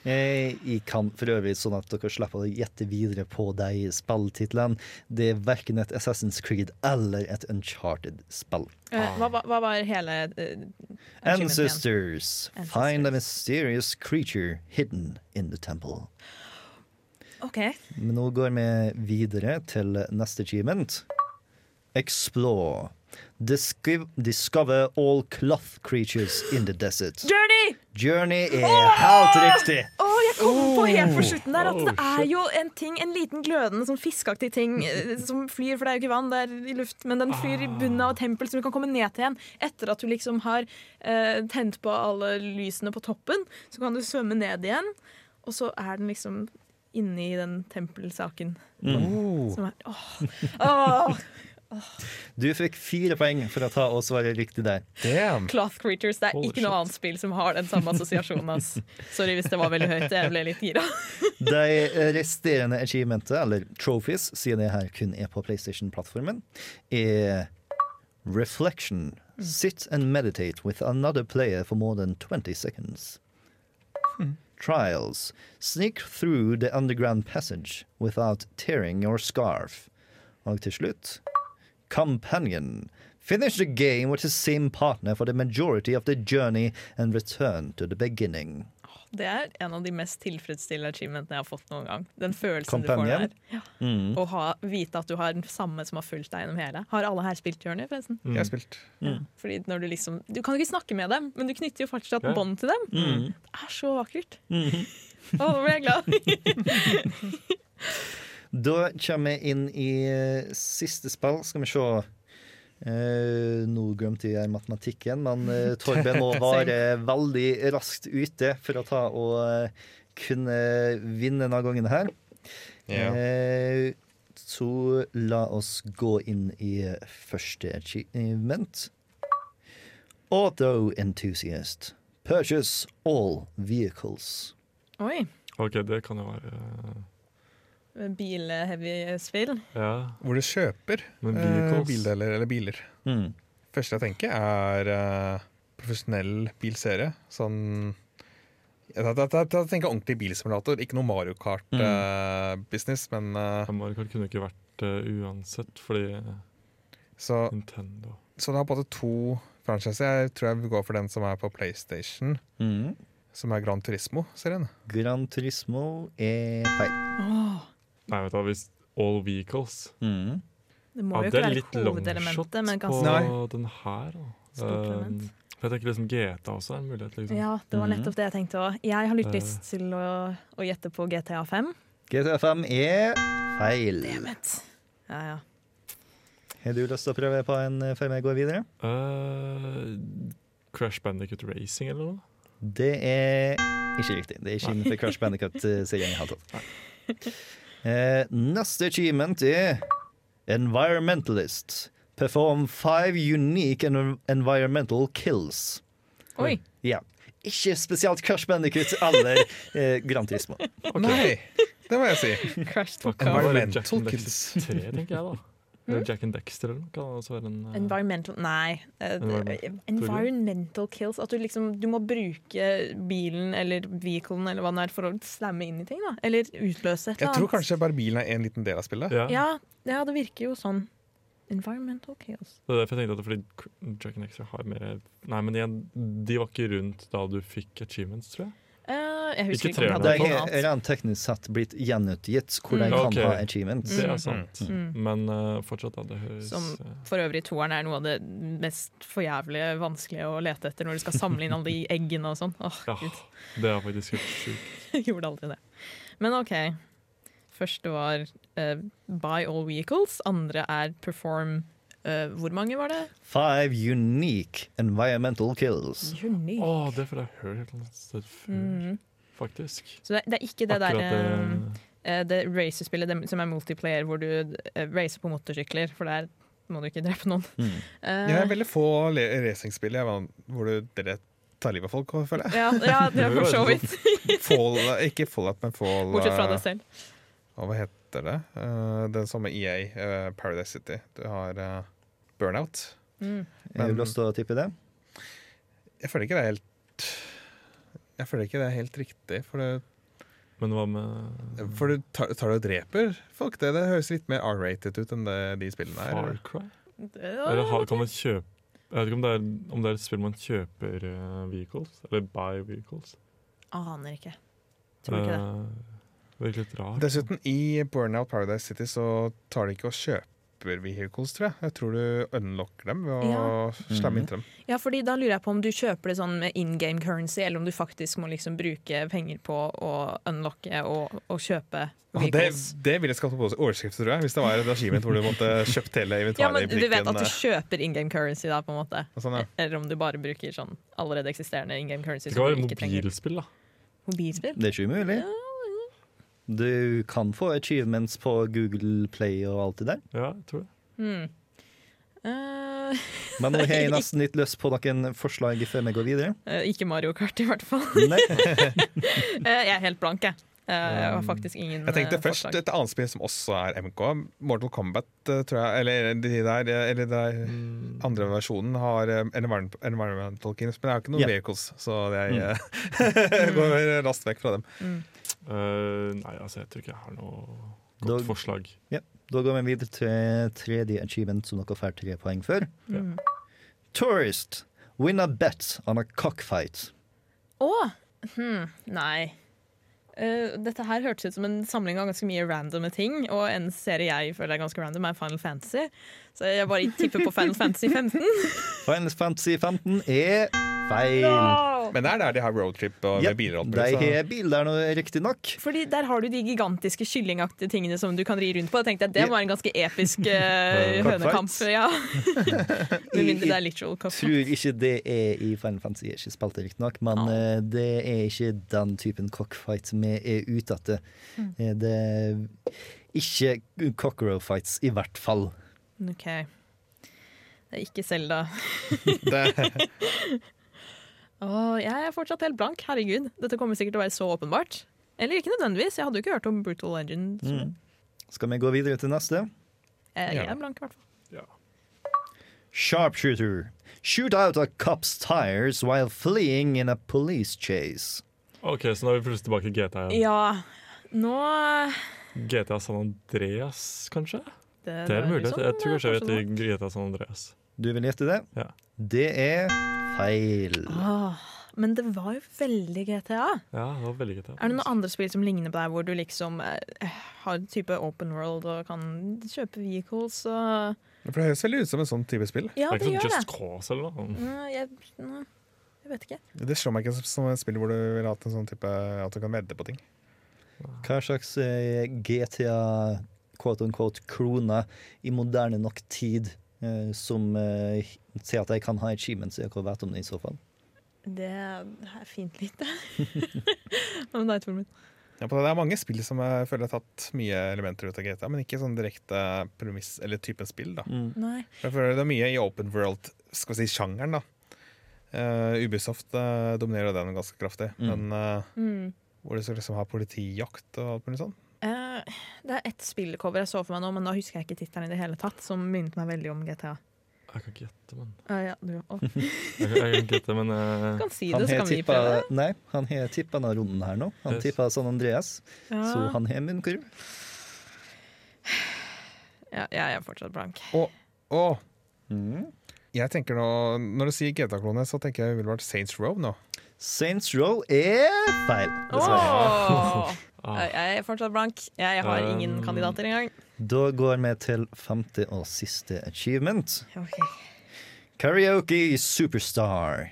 Jeg kan for øvrig, sånn at dere slipper å gjette videre på de spilltitlene. Det er verken et Assassin's Creed eller et Uncharted-spill. Eh, hva, hva, hva var hele uh, Ancestors. Find a mysterious creature hidden in the temple. OK. Men nå går vi videre til neste achievement. Explore. Discover, discover all cloth creatures in the desert. Journey! Journey er helt riktig! Jeg kom på helt på slutten der at Oh, det er jo en ting, en liten glødende sånn fiskeaktig ting eh, som flyr, for det er jo ikke vann, det er i luft, men den flyr i bunnen av et tempel som du kan komme ned til igjen. Etter at du liksom har eh, tent på alle lysene på toppen, så kan du svømme ned igjen. og så er den liksom inni den tempelsaken. Mm. Som er åh, åh, Du fikk fire poeng for å ta og svare riktig der. Damn. Cloth Creatures. Det er Holy ikke noe shit. annet spill som har den samme assosiasjonen. ass. Sorry hvis det var veldig høyt. Jeg ble litt gira. De resterende achievementet, eller trophies, siden det her kun er på PlayStation-plattformen, er Reflection. Sit and meditate with another player for more than 20 seconds. Trials. Sneak through the underground passage without tearing your scarf. Og til slutt Companion. Finish the game with the same partner for the majority of the journey and return to the beginning. Det er en av de mest tilfredsstillende achievementene jeg har fått noen gang. Den følelsen Companion? du får der. Ja. Å ha, vite at du har den samme som har fulgt deg gjennom hele. Har alle her spilt Journey, forresten? Jeg har spilt. Ja. Fordi når Du liksom Du kan jo ikke snakke med dem, men du knytter jo fortsatt Ja. bånd til dem. Mm. Det er så vakkert. Å, nå ble jeg glad. Da kommer vi inn i eh, siste spill. Skal vi se. Eh, nå glemte jeg matematikken, men uh, Torben må være veldig raskt ute for å ta og eh, kunne vinne denne gangen her. Ja. Eh, så la oss gå inn i første achievement. Auto enthusiast. Purchase all vehicles. Oi. OK, det kan jo være eh, Bilheavy spill. Ja. Hvor du kjøper Men eh, bildeler eller biler. Mm. første jeg tenker, er eh, profesjonell bilserie. Sånn jeg, jeg, jeg, jeg tenker ordentlig bilsimulator, ikke noe Mario Kart-business, men eh, Mario Kart kunne ikke vært eh, uansett, fordi så, Nintendo så det har både to franchiser. Jeg tror jeg vil gå for den som er på PlayStation, Mm. som er Gran Turismo-serien. Gran Turismo er feil. Åh, Nei, vet du hva, hvis All Vehicles Mm. det må Ja, jo ikke være hovedelementet, men på ganske Nei. den her. Da. Eh, for jeg tenker liksom GTA også er en mulighet. liksom. Ja, det var Mhm. nettopp det jeg tenkte òg. Jeg har litt Eh. lyst til å, å gjette på GTA 5. GTA5 er feil. Ja, ja. Har du lyst til å prøve på en eh, før vi går videre? Uh, Crash Bandicut Racing eller noe? Det er ikke riktig. Det er ikke innenfor Crash Bandicut-serien i hele tatt. Eh, neste achievement er Environmentalist. Perform five unique en environmental kills. Oi. Ja. Ikke spesielt Crash Bandicut eller eh, Grand Turismo. Nei, det må jeg si. Environmental kills. 3, tenker jeg da. Eller Jack and Dexter eller noe. Kan også være en eh, Environmental Nei. eh, Environmental. environmental kills. At du liksom Du må bruke bilen eller vehiclen eller hva det er for å slamme inn i ting. da Eller utløse et eller annet. Jeg tror kanskje bare bilen er en liten del av spillet. ja. Ja, ja, det virker jo sånn. Environmental kills. Det er derfor jeg tenkte at det fordi Jack and Dexter har mer Nei, men igjen, de var ikke rundt da du fikk achievements, tror jeg. Eh, jeg husker Ikke ikke det er hadde rent teknisk sett blitt gjenutgitt hvor de Mm. kan okay. ha achievements. Det Mm. er sant. Mm. Men uh, fortsatt, da. Det høres Som eh, for øvrig toeren er noe av det mest forjævlige vanskelige å lete etter når du skal samle inn alle de eggene og sånn. Oh, Ja. Det er faktisk helt sjukt. Gjorde aldri det. Men OK. Første var uh, buy all vehicles. Andre er perform eh, Hvor mange var det? Five unique environmental kills. Unique. Oh, det får jeg hørt eller annet sted før, Mhm. faktisk. Så det, det er ikke det Akkurat det eh, det racerspillet som er multiplayer, hvor du uh, racer på motorsykler, for der må du ikke drepe noen. Mm. Uh, Jeg har veldig få racingspill hvor du dere tar livet av folk, føler jeg. ja, ja, det er for så vidt. Fall, ikke Fallout, men Fall Bortsett fra deg selv. Hva heter det? Uh, den samme EA, Paradise City. Du har Burnout. Mm. Har du Men- lyst til å tippe det? Jeg føler ikke det er helt Jeg føler ikke det er helt riktig. For, det, Men hva med for du tar, tar du og dreper folk? Det, det høres litt mer R-rated ut enn det de spillene Far er. Cry? Eller kan man kjøpe Jeg vet ikke om det er, om det er et spill man kjøper eh, vehicles, eller buy vehicles. Aner ikke. Tror ikke det. Eh, Virker litt rart. Dessuten, i Burnout Paradise City så tar de ikke og kjøper vehicles, tror jeg. Jeg tror du unlocker dem ved å Ja. slamme inntil dem. Ja, fordi da lurer jeg på om du kjøper det sånn med in game currency, eller om du faktisk må liksom bruke penger på å unlocke og, og kjøpe det, det ville skapt på overskrift, tror jeg, hvis det var et regime hvor du måtte kjøpt hele Ja, men du vet at du eh, kjøper in game currency da, på en måte. sånn, ja. Eller om du bare bruker sånn allerede eksisterende in game currency. Det som kan være mobilspill, da. Mobilspill? Det er ikke umulig. Du kan få achievements på Google Play og alt det der. Ja, jeg tror det. Mm. Uh, Men nå har jeg nesten litt lyst på noen forslag før vi går videre. Uh, ikke Mario Kart, i hvert fall. Eh, jeg er helt blank, jeg. Eh, jeg har faktisk ingen Jeg tenkte eh, først forslag. et annet spill som også er MK. Mortal Kombat, eh, tror jeg. Eller de der, eller der Mm. andre versjonen har environmental games, men det er jo ikke noen yeah. vehicles, så jeg mm. går raskt vekk fra dem. Eh, nei, altså, jeg tror ikke jeg har noe Da- godt forslag. Da går vi videre til tredje achievement, som dere får tre poeng for. Mm. Tourist. Win a bet on a cockfight. Å! Hmm, nei. Eh, dette her hørtes ut som en samling av ganske mye randome ting, og en serie jeg føler er ganske random, er Final Fantasy. Så jeg bare tipper på Final Fantasy 15. Final Fantasy 15 er feil. Men det er der de har roadtrip og Ja, med biler. og alt De mulig, så- har bil der riktignok. Fordi der har du de gigantiske kyllingaktige tingene som du kan ri rundt på. Jeg tenkte at Det var en ganske episk uh, hønekamp. Ja. Med mindre det er literal cockfight. Tror ikke det er i Final Fantasy. Jeg ikke spilt det, riktignok, men Ja. uh, det er ikke den typen cockfight vi er ute etter. Mm. Eh, Det er ikke cockerel fights, i hvert fall. Ok. Det er ikke Selda. Åh, jeg er fortsatt helt blank. Herregud. Dette kommer sikkert til å være så åpenbart. Eller ikke nødvendigvis. Jeg hadde jo ikke hørt om Brutal Legend. så Mm. Skal vi gå videre til neste? Jeg, jeg Ja. er blank, i hvert fall. Ja. Sharpshooter. Shoot out a cop's tires while fleeing in a police chase. OK, så nå er vi plutselig tilbake i GTA igjen. Ja, nå GTA San Andreas, kanskje? Det, Det er mulig. liksom, Jeg tror kanskje jeg vet GTA San Andreas. Du vil gjette det? Ja. Det er feil. Åh, men det var jo veldig GTA. Ja, det var veldig GTA. Er det noen andre spill som ligner på deg, hvor du liksom eh, har en type open world og kan kjøpe vehicles og for det høres veldig ut som en sånn type spill. Ja, det det er ikke gjør sånn det. Just Cause eller noe? Nei, jeg, nei, jeg vet ikke. Det slår meg ikke som et spill hvor du vil ha en sånn type at du kan vedde på ting. Hva slags eh, GTA quote unquote krone i moderne nok tid eh, som eh, sier at jeg kan ha achievements, i akkurat vite om det i så fall. Det er fint lite. Hva med deg, Ja, det er mange spill som jeg føler har tatt mye elementer ut av GTA, men ikke sånn direkte premiss eller typen spill. da. Nei. Jeg føler det er mye i open world, skal vi si sjangeren, da. Uh, Ubisoft uh, dominerer den ganske kraftig, Mm. men uh, Mm. hvor du skal liksom ha politijakt og alt mulig sånn. Uh, det er ett spillcover jeg så for meg nå, men da husker jeg ikke tittelen i det hele tatt, som minnet meg veldig om GTA. Jeg kan ikke gjette, men ah, ja, du, oh. Jeg, jeg kan ikke gjette, men uh... kan si det, så har kan vi tippa prøve. Nei, han har tippa denne runden her nå. Han Yes. tippa San Andreas, Ja. så han har munnkurv. Ja, jeg er fortsatt blank. Og Mm. jeg tenker nå, når du sier GTA-klone, så tenker jeg umiddelbart Saints Row nå. Saints Row er feil. dessverre. Oh. ah, Jeg er fortsatt blank. Jeg har ingen Um, kandidater engang. Da går vi til femte og siste achievement. Okay. Karaoke Superstar.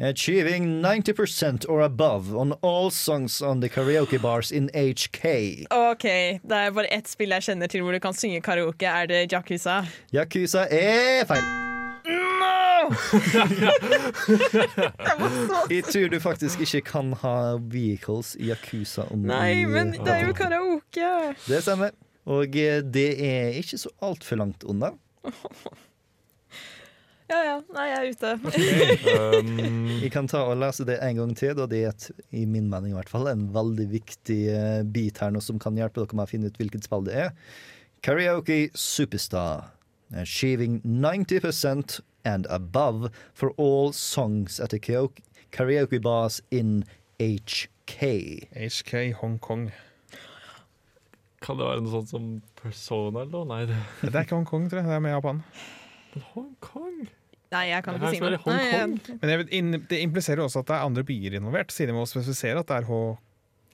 Achieving 90% or above on all songs on the karaoke bars in HK. OK, det er bare ett spill jeg kjenner til hvor du kan synge karaoke. Er det Yakuza? Yakuza er feil. No! I tur du faktisk ikke kan ha vehicles i Yakuza. Nei, men det er jo karaoke! Det stemmer. Og eh, det er ikke så altfor langt unna. Ja ja, nei, jeg er ute. um, Jeg kan ta og lese det en gang til, og det er et, i min mening i hvert fall en veldig viktig eh, bit her nå som kan hjelpe dere med å finne ut hvilket spill det er. Karaoke Superstar. Achieving 90% and above for all songs at the karaoke, karaoke bars in HK. HK Hongkong. Kan det være noe sånt som Persona eller noe? Nei, det Det er ikke Hongkong, tror jeg. Det er med Japan. men Hongkong? Nei, jeg kan ikke si noe. Nei, jeg- Men jeg vet, det impliserer også at det er andre byer involvert, siden de må spesifisere at det er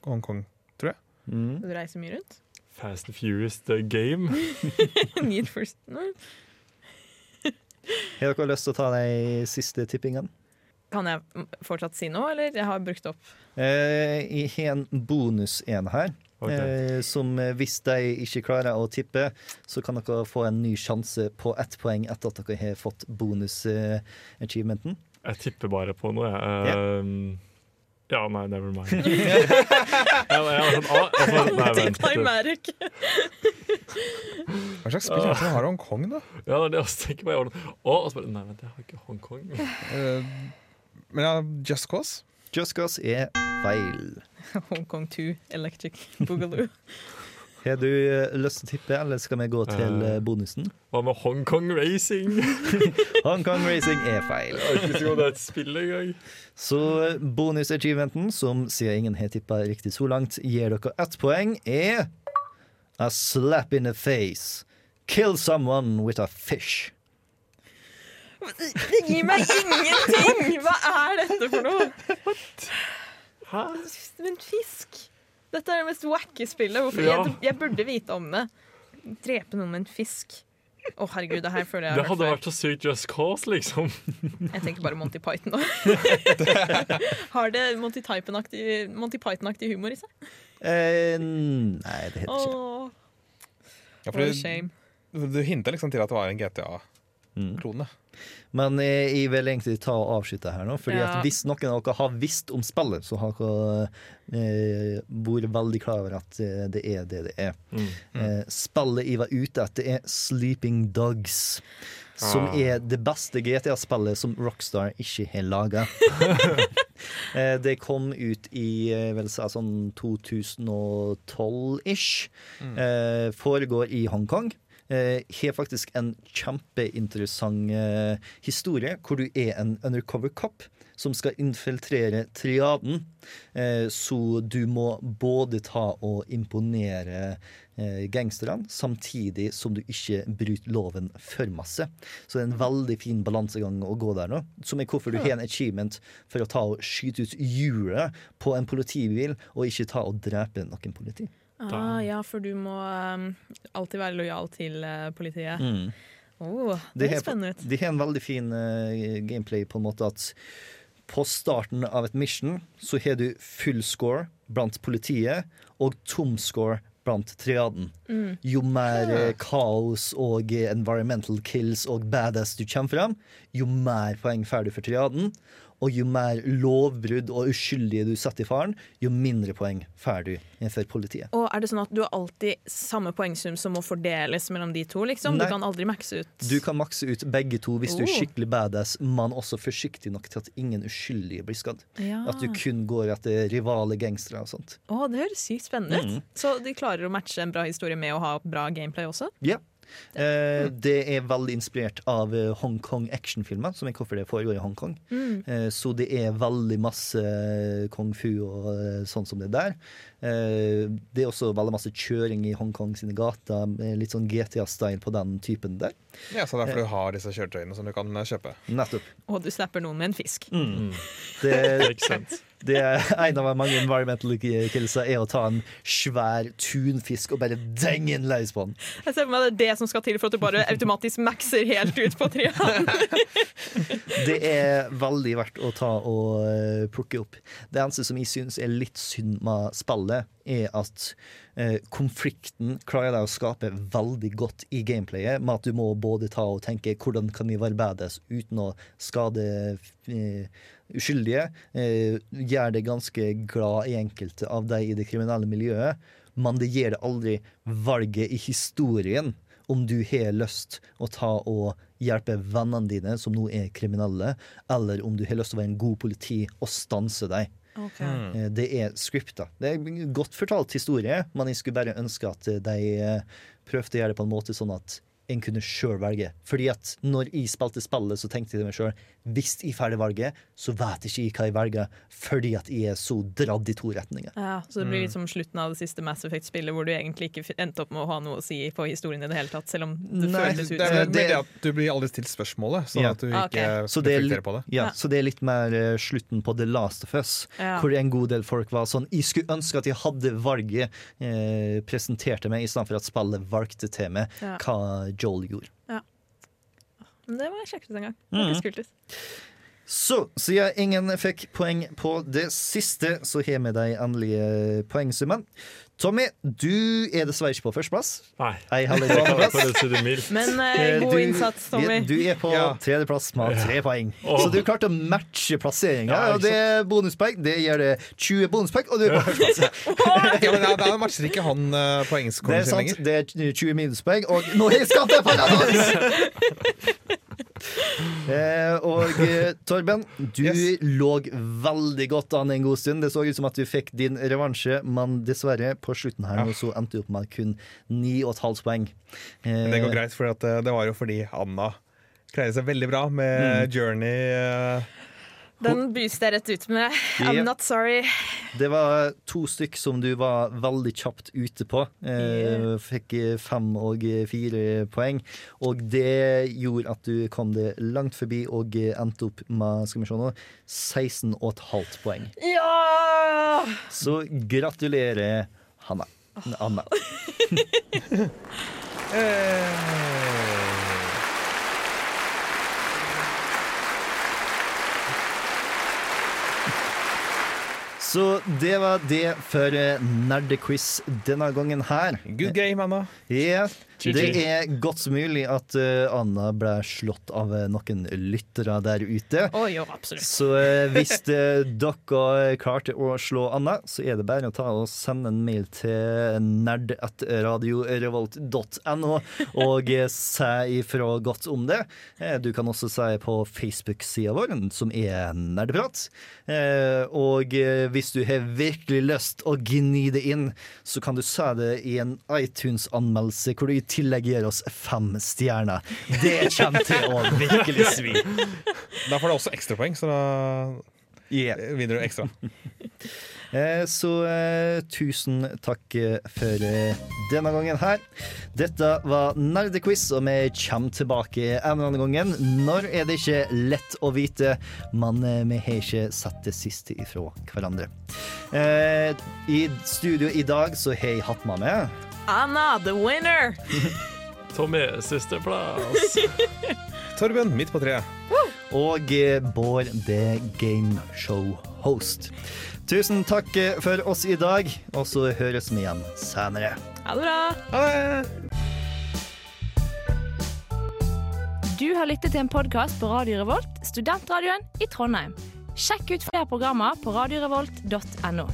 Hongkong, tror jeg. Mm. Du reiser mye rundt? Fast and Furious the game? Need for Nei. Har dere lyst til å ta de siste tippingene? Kan jeg fortsatt si noe, eller? Jeg har brukt opp. Eh, jeg har en bonus en her. Ok. Eh, som eh, hvis de ikke klarer å tippe, så kan dere få en ny sjanse på ett poeng etter at dere har fått bonus-achievementen. Jeg tipper bare på noe, jeg. Yeah. Ja, nei, never mind. jeg, jeg jeg, og nei, vent. Hva slags spill er det har Hongkong, da? Ja, det er det jeg også tenker på. Jeg å, og så bare, nei, vent, jeg har ikke Hongkong. uh, men ja, Just Cause? Just Cause er feil. Hongkong 2 Electric Boogaloo. Har du eh, lyst til å tippe, eller skal vi gå til eh, bonusen? Hva med Hongkong Racing? Hong Kong Racing er feil. Jeg har ikke trodd det er et spill engang. Så eh, bonusachievementen, som siden ingen har tippa riktig så langt, gir dere ett poeng, er A slap in the face. Kill someone with a fish. Det gir meg ingenting! Hva er dette for noe? Hæ? Men fisk. Dette er det mest wacky spillet. Hvorfor? Ja. Jeg, jeg burde vite om det. Drepe noen med en fisk. Å, herregud, det her føler jeg Det hadde vært så sykt Just Cause, liksom. Jeg tenker bare Monty Python nå. Har det Monty Python-aktig Monty Python-aktig humor i seg? Eh, nei, det heter ikke. Åh, Ja, for du, shame. du hinta liksom til at det var en GTA-klone. Men eh, jeg vil egentlig ta og avslutte her nå. Fordi Ja. at Hvis noen av dere har visst om spillet, så har dere eh, vært veldig klar over at eh, det er det det er. Mm. Eh, spillet jeg var ute etter, er Sleeping Dogs. Som Ah. er det beste GTA-spillet som Rockstar ikke har laga. eh, det kom ut i vel sånn 2012-ish. Eh, foregår i Hongkong. Eh, har faktisk en kjempeinteressant eh, historie, hvor du er en undercover cop som skal infiltrere triaden. Eh, så du må både ta og imponere eh, gangsterne, samtidig som du ikke bryter loven for masse. Så det er en veldig fin balansegang å gå der nå. Som er hvorfor du har en achievement for å ta og skyte ut hjulet på en politibil, og ikke ta og drepe noen politi. Ah, ja, for du må um, alltid være lojal til uh, politiet. Mm. Oh, det høres spennende ut. De har en veldig fin uh, gameplay på en måte at på starten av et mission så har du full score blant politiet og tom score blant triaden. Mm. Jo mer uh, kaos og environmental kills og badass du kommer fram, jo mer poeng får du for triaden. Og jo mer lovbrudd og uskyldige du setter i faren, jo mindre poeng får du for politiet. Og er det sånn at du har alltid samme poengsum som må fordeles mellom de to? liksom? Nei. Du kan aldri makse ut Du kan makse ut begge to hvis du er Oh. skikkelig badass, men også forsiktig nok til at ingen uskyldige blir skadd. ja. At du kun går etter rivale gangstere og sånt. Å, det høres sykt spennende ut. Mm. Så de klarer å matche en bra historie med å ha bra gameplay også? Ja. Eh, det er veldig inspirert av eh, Hongkong actionfilmer, som er hvorfor det foregår i Hongkong. Mm. Eh, så det er veldig masse kung fu og sånn som det der. Eh, det er også veldig masse kjøring i Hongkong sine gater, litt sånn GTA-style på den typen der. Ja, så derfor du har disse kjøretøyene som du kan kjøpe. Nettopp. Og du slipper noen med en fisk. Mm. Det, Ikke sant? Det er en av mange environmental killsa er å ta en svær tunfisk og bare denge en løs på den. Jeg ser for meg det er det som skal til for at du bare automatisk maxer helt ut på triaden. Det er veldig verdt å ta og eh, plukke opp. Det eneste som jeg syns er litt synd med spillet, er at konflikten klarer de å skape veldig godt i gameplayet, med at du må både ta og tenke hvordan kan vi badass uten å skade eh, uskyldige. Eh, gjør det ganske glad i enkelte av de i det kriminelle miljøet, men det gir deg aldri valget i historien om du har lyst å ta og hjelpe vennene dine som nå er kriminelle, eller om du har lyst til å være en god politi og stanse dem. Eh, Det er scripta. Det er en godt fortalt historie, men jeg skulle bare ønske at de eh, prøvde å gjøre det på en måte sånn at en kunne sjøl velge. Fordi at når jeg spilte spillet, så tenkte jeg til meg sjøl hvis jeg ferdig det valget, så vet ikke jeg hva jeg velger, fordi at jeg er så dradd i to retninger. Ja, så det blir litt som slutten av det siste Mass Effect-spillet, hvor du egentlig ikke endte opp med å ha noe å si på historien i det hele tatt, selv om det Nei, føles ut Det er som vel det- det at du blir aldri stilt spørsmålet, sånn Ja. at du Ah, ikke okay. er reflekterer på det. Ja, Ja. Så det er litt mer uh, slutten på The Last of Us, Ja. hvor en god del folk var sånn Jeg skulle ønske at jeg hadde valget uh, presentert til meg, i stedet for at spillet valgte til meg Ja. hva Joel gjorde. Men det var jeg sjekke ut en gang. Mm. Det hørtes kult ut. Så siden ingen fikk poeng på det siste, så har vi de endelige poengsummene. Tommy, du er dessverre ikke på førsteplass. Nei. Jeg andreplass. det mildt. Men eh, Eh, god du- innsats, Tommy. Du er på Ja. tredjeplass med tre poeng. Oh. Så du klarte å matche plasseringa. Ja, og det er bonuspoeng. Det gir det 20 bonuspoeng, og du er på førsteplass. Ja, men da, matcher ikke han uh, Det poengskåren er sin sant. lenger. Det er 20 minuspoeng, og nå er det på deg! Eh, og eh, Torben, du Yes. lå veldig godt an en god stund. Det så ut som at du fikk din revansje, men dessverre, på slutten her nå så endte du opp med kun 9,5 poeng. Eh, Det går greit, for det, det var jo fordi Anna greide seg veldig bra med Journey. eh, Den byste jeg rett ut med. I'm I'm not sorry. Det var to stykk som du var veldig kjapt ute på. Eh, fikk eh, fem og fire poeng. Og det gjorde at du kom det langt forbi og eh, endte opp med skal vi se nå, 16,5 poeng. Ja! Så gratulerer, Hanna. Anna. eh, Så det var det for nerdequiz denne gangen her. good game, Anna. GG. Det er godt mulig at eh, Anna ble slått av eh, noen lyttere der ute. Oh, jo. Så eh, hvis dere klarte å slå Anna, så er det bare å ta og sende en mail til nerd.radiorevolt.no og si ifra godt om det. Du kan også si på Facebook-sida vår, som er Nerdeprat. Og eh, hvis du har virkelig lyst å gni det inn, så kan du si det i en iTunes-anmeldelse, hvor du tillegg gir oss fem stjerner. Det kommer til å virkelig svi. Da får du også ekstrapoeng, så da Yeah. vinner du ekstra. Eh, Så eh, tusen takk eh, for eh, denne gangen her. Dette var Nerdequiz, og vi kommer tilbake en annen gangen. Når er det ikke lett å vite, men eh, vi har ikke sett det siste ifra hverandre. I studio i dag så har jeg hatt med meg Anna, the winner! Tommy, sisteplass. Torben, midt på treet. og eh, Bård the Game Show Host. Tusen takk eh, for oss i dag, og så høres vi igjen senere. Ha det bra. Ha det! Du har lyttet til en podkast på Radio Revolt, studentradioen i Trondheim. Sjekk ut flere programmer på radiorevolt.no.